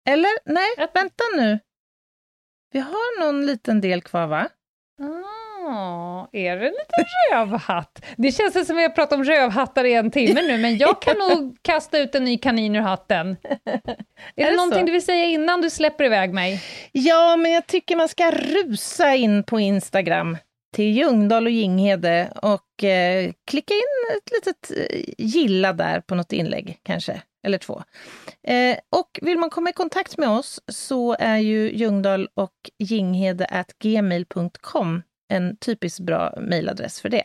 [SPEAKER 1] Eller nej, vänta nu. Vi har någon liten del kvar, va?
[SPEAKER 2] Ah, är det en liten rövhatt? Det känns som att vi har pratat om rövhattar i en timme nu, men jag kan *laughs* nog kasta ut en ny kanin ur hatten. *laughs* Är, det,
[SPEAKER 1] det
[SPEAKER 2] någonting
[SPEAKER 1] så?
[SPEAKER 2] du vill säga innan du släpper iväg mig?
[SPEAKER 1] Ja, men jag tycker man ska rusa in på Instagram till Ljungdahl och Ginghede och eh, klicka in ett litet eh, gilla där på något inlägg kanske, eller två. Eh, och vill man komma i kontakt med oss så är ju Ljungdahl och Ginghede at gmail.com en typiskt bra mejladress för det.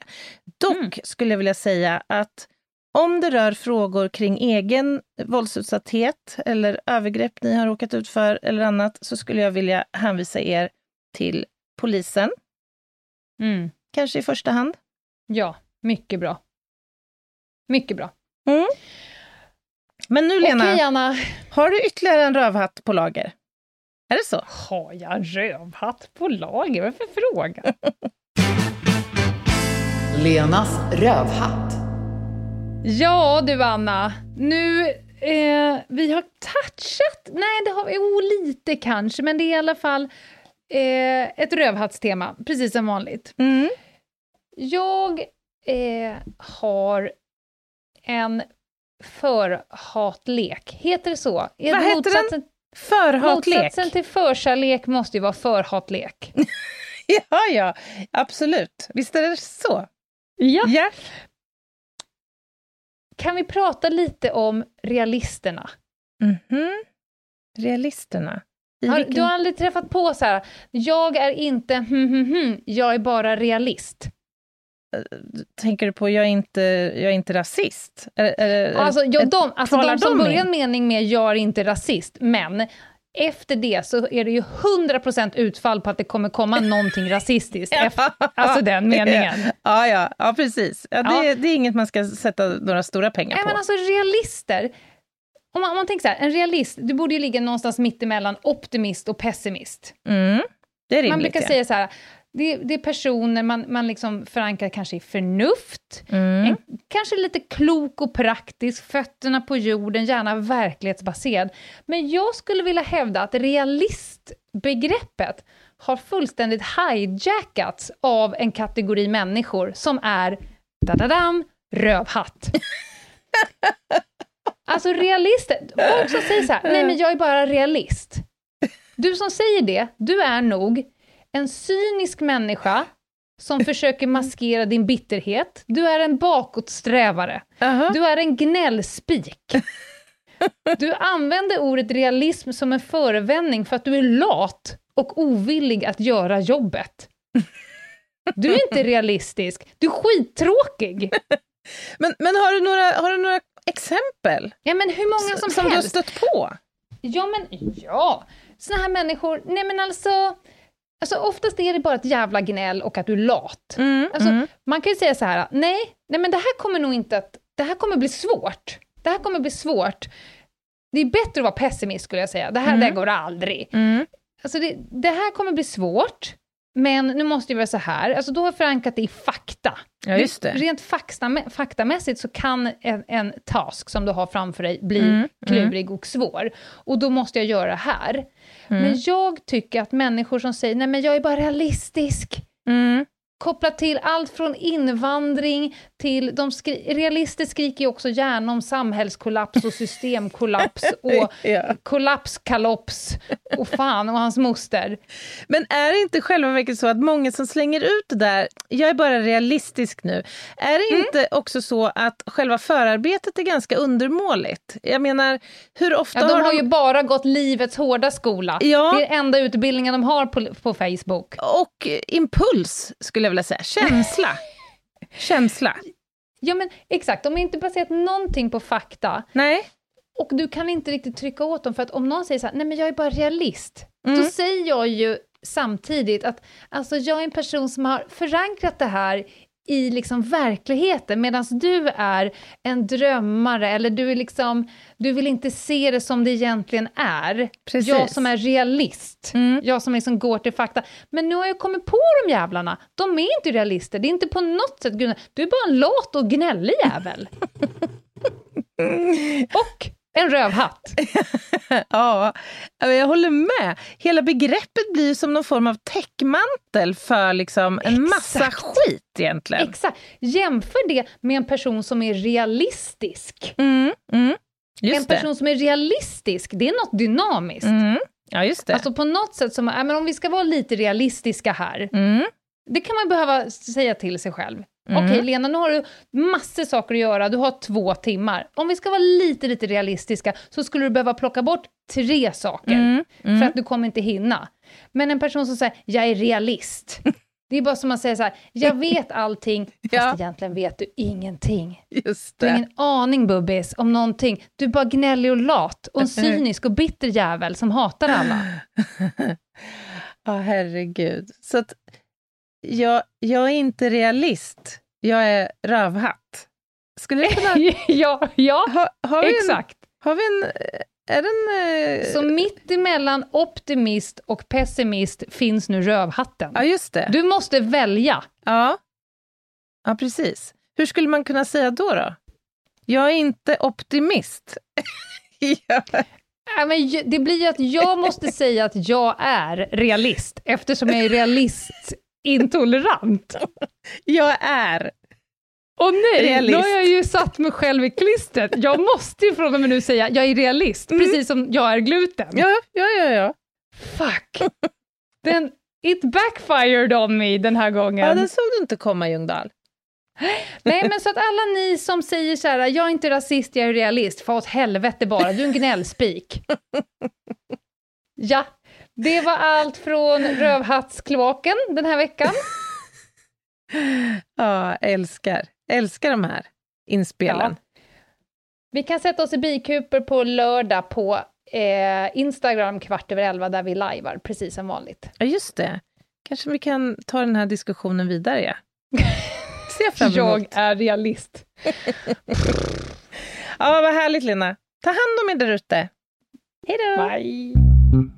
[SPEAKER 1] Dock skulle jag vilja säga att om det rör frågor kring egen våldsutsatthet eller övergrepp ni har råkat ut för eller annat så skulle jag vilja hänvisa er till polisen,
[SPEAKER 2] Mm.
[SPEAKER 1] kanske i första hand.
[SPEAKER 2] Ja, mycket bra. Mycket bra.
[SPEAKER 1] Men nu Lena,
[SPEAKER 2] Okej, Anna.
[SPEAKER 1] har du ytterligare en rövhatt på lager? Är det så?
[SPEAKER 2] Har jag en rövhatt på lager? Varför fråga? *laughs*
[SPEAKER 5] Lenas rövhatt.
[SPEAKER 2] Ja du Anna, nu, eh, vi har touchat, nej det har vi, oh, lite kanske, men det är i alla fall eh, ett rövhattstema, precis som vanligt.
[SPEAKER 1] Mm.
[SPEAKER 2] Jag eh, har en förhatlek, heter det så?
[SPEAKER 1] Vad heter den? Förhatlek?
[SPEAKER 2] Motsatsen till förkärlek måste ju vara förhatlek. *laughs*
[SPEAKER 1] Ja, ja, absolut. Visst är det så?
[SPEAKER 2] Ja.
[SPEAKER 1] ja.
[SPEAKER 2] Kan vi prata lite om realisterna?
[SPEAKER 1] Mhm. Realisterna. I
[SPEAKER 2] Har,
[SPEAKER 1] vilken...
[SPEAKER 2] Du har aldrig träffat på så här, jag är inte hm, hm, hm, jag är bara realist.
[SPEAKER 1] Tänker du på jag är inte, jag är inte rasist?
[SPEAKER 2] Alltså, ja, de, alltså de som börjar en mening med jag är inte rasist, men efter det så är det ju 100% utfall på att det kommer komma någonting *laughs* rasistiskt. efter, alltså den meningen.
[SPEAKER 1] Ja, ja, ja precis. Ja, det,
[SPEAKER 2] Ja.
[SPEAKER 1] det är inget man ska sätta några stora pengar
[SPEAKER 2] Nej,
[SPEAKER 1] på.
[SPEAKER 2] men alltså realister, om man, om man tänker så här, en realist, du borde ju ligga någonstans mittemellan optimist och pessimist.
[SPEAKER 1] mm, det är rimligt.
[SPEAKER 2] Man brukar
[SPEAKER 1] ja.
[SPEAKER 2] säga så här, det, det är personer man, man liksom förankrar kanske i förnuft,
[SPEAKER 1] Mm.
[SPEAKER 2] en, kanske lite klok och praktisk, fötterna på jorden, gärna verklighetsbaserad. Men jag skulle vilja hävda att realistbegreppet har fullständigt hijackats av en kategori människor som är, dadadam, rövhatt. *laughs* Alltså realister, folk som säger så här, nej men jag är bara realist. Du som säger det, du är nog en cynisk människa som *laughs* försöker maskera din bitterhet. Du är en bakåtsträvare.
[SPEAKER 1] Aha.
[SPEAKER 2] Du är en gnällspik. *laughs* Du använder ordet realism som en förevändning för att du är lat och ovillig att göra jobbet. *laughs* Du är inte realistisk, du är skittråkig.
[SPEAKER 1] Men, men har, du några, har du några exempel
[SPEAKER 2] Ja, men hur många som,
[SPEAKER 1] som du har
[SPEAKER 2] helst.
[SPEAKER 1] stött på?
[SPEAKER 2] Ja, men ja. Såna här människor, nej men alltså, alltså oftast är det bara ett jävla gnäll och att du är lat.
[SPEAKER 1] Mm,
[SPEAKER 2] Alltså,
[SPEAKER 1] mm.
[SPEAKER 2] Man kan ju säga så här, nej, nej men det här kommer nog inte att, det här kommer bli svårt. Det här kommer bli svårt. Det är bättre att vara pessimist skulle jag säga, det här
[SPEAKER 1] Mm.
[SPEAKER 2] det går aldrig.
[SPEAKER 1] Mm.
[SPEAKER 2] Alltså det, det här kommer bli svårt, men nu måste det vara så här, alltså då har jag förankrat det i fakta.
[SPEAKER 1] Ja, just det.
[SPEAKER 2] Rent fakta, faktamässigt så kan en, en task som du har framför dig bli
[SPEAKER 1] Mm,
[SPEAKER 2] klurig och svår. Och då måste jag göra det här.
[SPEAKER 1] Mm.
[SPEAKER 2] Men jag tycker att människor som säger, nej men jag är bara realistisk,
[SPEAKER 1] Mm.
[SPEAKER 2] kopplat till allt från invandring till, de skri- realister skriker ju också gärna om samhällskollaps och systemkollaps *laughs* och
[SPEAKER 1] Ja.
[SPEAKER 2] kollapskalops och fan och hans moster.
[SPEAKER 1] Men är det inte själva verket så att många som slänger ut det där, jag är bara realistisk nu, är det
[SPEAKER 2] Mm.
[SPEAKER 1] inte också så att själva förarbetet är ganska undermåligt? Jag menar, hur ofta
[SPEAKER 2] Ja, de
[SPEAKER 1] har
[SPEAKER 2] har
[SPEAKER 1] de...
[SPEAKER 2] ju bara gått livets hårda skola.
[SPEAKER 1] Ja.
[SPEAKER 2] Det är enda utbildningen de har på, på Facebook.
[SPEAKER 1] Och impuls, skulle jag vilja säga. Känsla. *laughs* Känsla.
[SPEAKER 2] Ja men exakt, de har inte baserat någonting på fakta.
[SPEAKER 1] Nej.
[SPEAKER 2] Och du kan inte riktigt trycka åt dem, för att om någon säger så här, nej men jag är bara realist,
[SPEAKER 1] Mm.
[SPEAKER 2] då säger jag ju samtidigt att alltså, jag är en person som har förankrat det här i liksom verkligheten, medan du är en drömmare, eller du är liksom, du vill inte se det som det egentligen är.
[SPEAKER 1] Precis.
[SPEAKER 2] Jag som är realist,
[SPEAKER 1] Mm.
[SPEAKER 2] jag som liksom går till fakta. Men nu har jag kommit på de jävlarna, de är inte realister, det är inte på något sätt. Du är bara en lat och gnällig jävel. *laughs* och en rövhatt. *laughs*
[SPEAKER 1] Ja, jag håller med. Hela begreppet blir som någon form av täckmantel för liksom en massa
[SPEAKER 2] Exakt.
[SPEAKER 1] skit egentligen.
[SPEAKER 2] Exakt. Jämför det med en person som är realistisk.
[SPEAKER 1] Mm, mm.
[SPEAKER 2] En person som är realistisk, det är något dynamiskt.
[SPEAKER 1] det. Mm. Ja, just det.
[SPEAKER 2] Alltså på något sätt, som, men om vi ska vara lite realistiska här,
[SPEAKER 1] mm.
[SPEAKER 2] det kan man behöva säga till sig själv.
[SPEAKER 1] Mm.
[SPEAKER 2] Okej Lena, nu har du massor saker att göra, du har två timmar. Om vi ska vara lite, lite realistiska så skulle du behöva plocka bort tre saker,
[SPEAKER 1] Mm. Mm.
[SPEAKER 2] för att du kommer inte hinna. Men en person som säger, jag är realist, det är bara som att säga så här, jag vet allting, *laughs* fast
[SPEAKER 1] Ja.
[SPEAKER 2] egentligen vet du ingenting. Du har ingen aning Bubbis om någonting. Du är bara gnällig och lat och en cynisk och bitter jävel som hatar alla. *laughs*
[SPEAKER 1] Ja, herregud. Så att jag, jag är inte realist. Jag är rövhatt. Skulle det kunna... *laughs*
[SPEAKER 2] ja, ja,
[SPEAKER 1] Ha, har, vi en,
[SPEAKER 2] exakt.
[SPEAKER 1] har vi en... Är den... eh,
[SPEAKER 2] Så mitt emellan optimist och pessimist finns nu rövhatten.
[SPEAKER 1] Ja, just det.
[SPEAKER 2] Du måste välja.
[SPEAKER 1] Ja. ja, precis. Hur skulle man kunna säga då? då? Jag är inte optimist. *laughs* ja.
[SPEAKER 2] Ja, men det blir ju att jag måste säga att jag är realist, eftersom jag är realistintolerant. *laughs*
[SPEAKER 1] Jag är.
[SPEAKER 2] Och nej,
[SPEAKER 1] Realist.
[SPEAKER 2] nu har jag ju satt mig själv i klistret. Jag måste ju från och med nu säga jag är realist, precis som jag är gluten.
[SPEAKER 1] Ja, ja, ja. ja.
[SPEAKER 2] Fuck! Den, it backfired on me den här gången.
[SPEAKER 1] ja den såg du inte komma, Ljungdahl.
[SPEAKER 2] Nej, men så att alla ni som säger så här, jag är inte rasist, jag är realist, för åt helvete bara, du är en gnällspik. *laughs* ja, det var allt från rövhattskloaken den här veckan.
[SPEAKER 1] Ja, älskar. Älskar de här inspelen.
[SPEAKER 2] Vi kan sätta oss i bikuper på lördag på eh, Instagram kvart över elva där vi lajvar, precis som vanligt.
[SPEAKER 1] Ja, just det. Kanske vi kan ta den här diskussionen vidare, ja. *laughs* Ser jag fram
[SPEAKER 2] Jag
[SPEAKER 1] emot.
[SPEAKER 2] är realist. *laughs*
[SPEAKER 1] Ja, vad härligt, Lena. Ta hand om er där ute. Hej då!
[SPEAKER 2] Bye.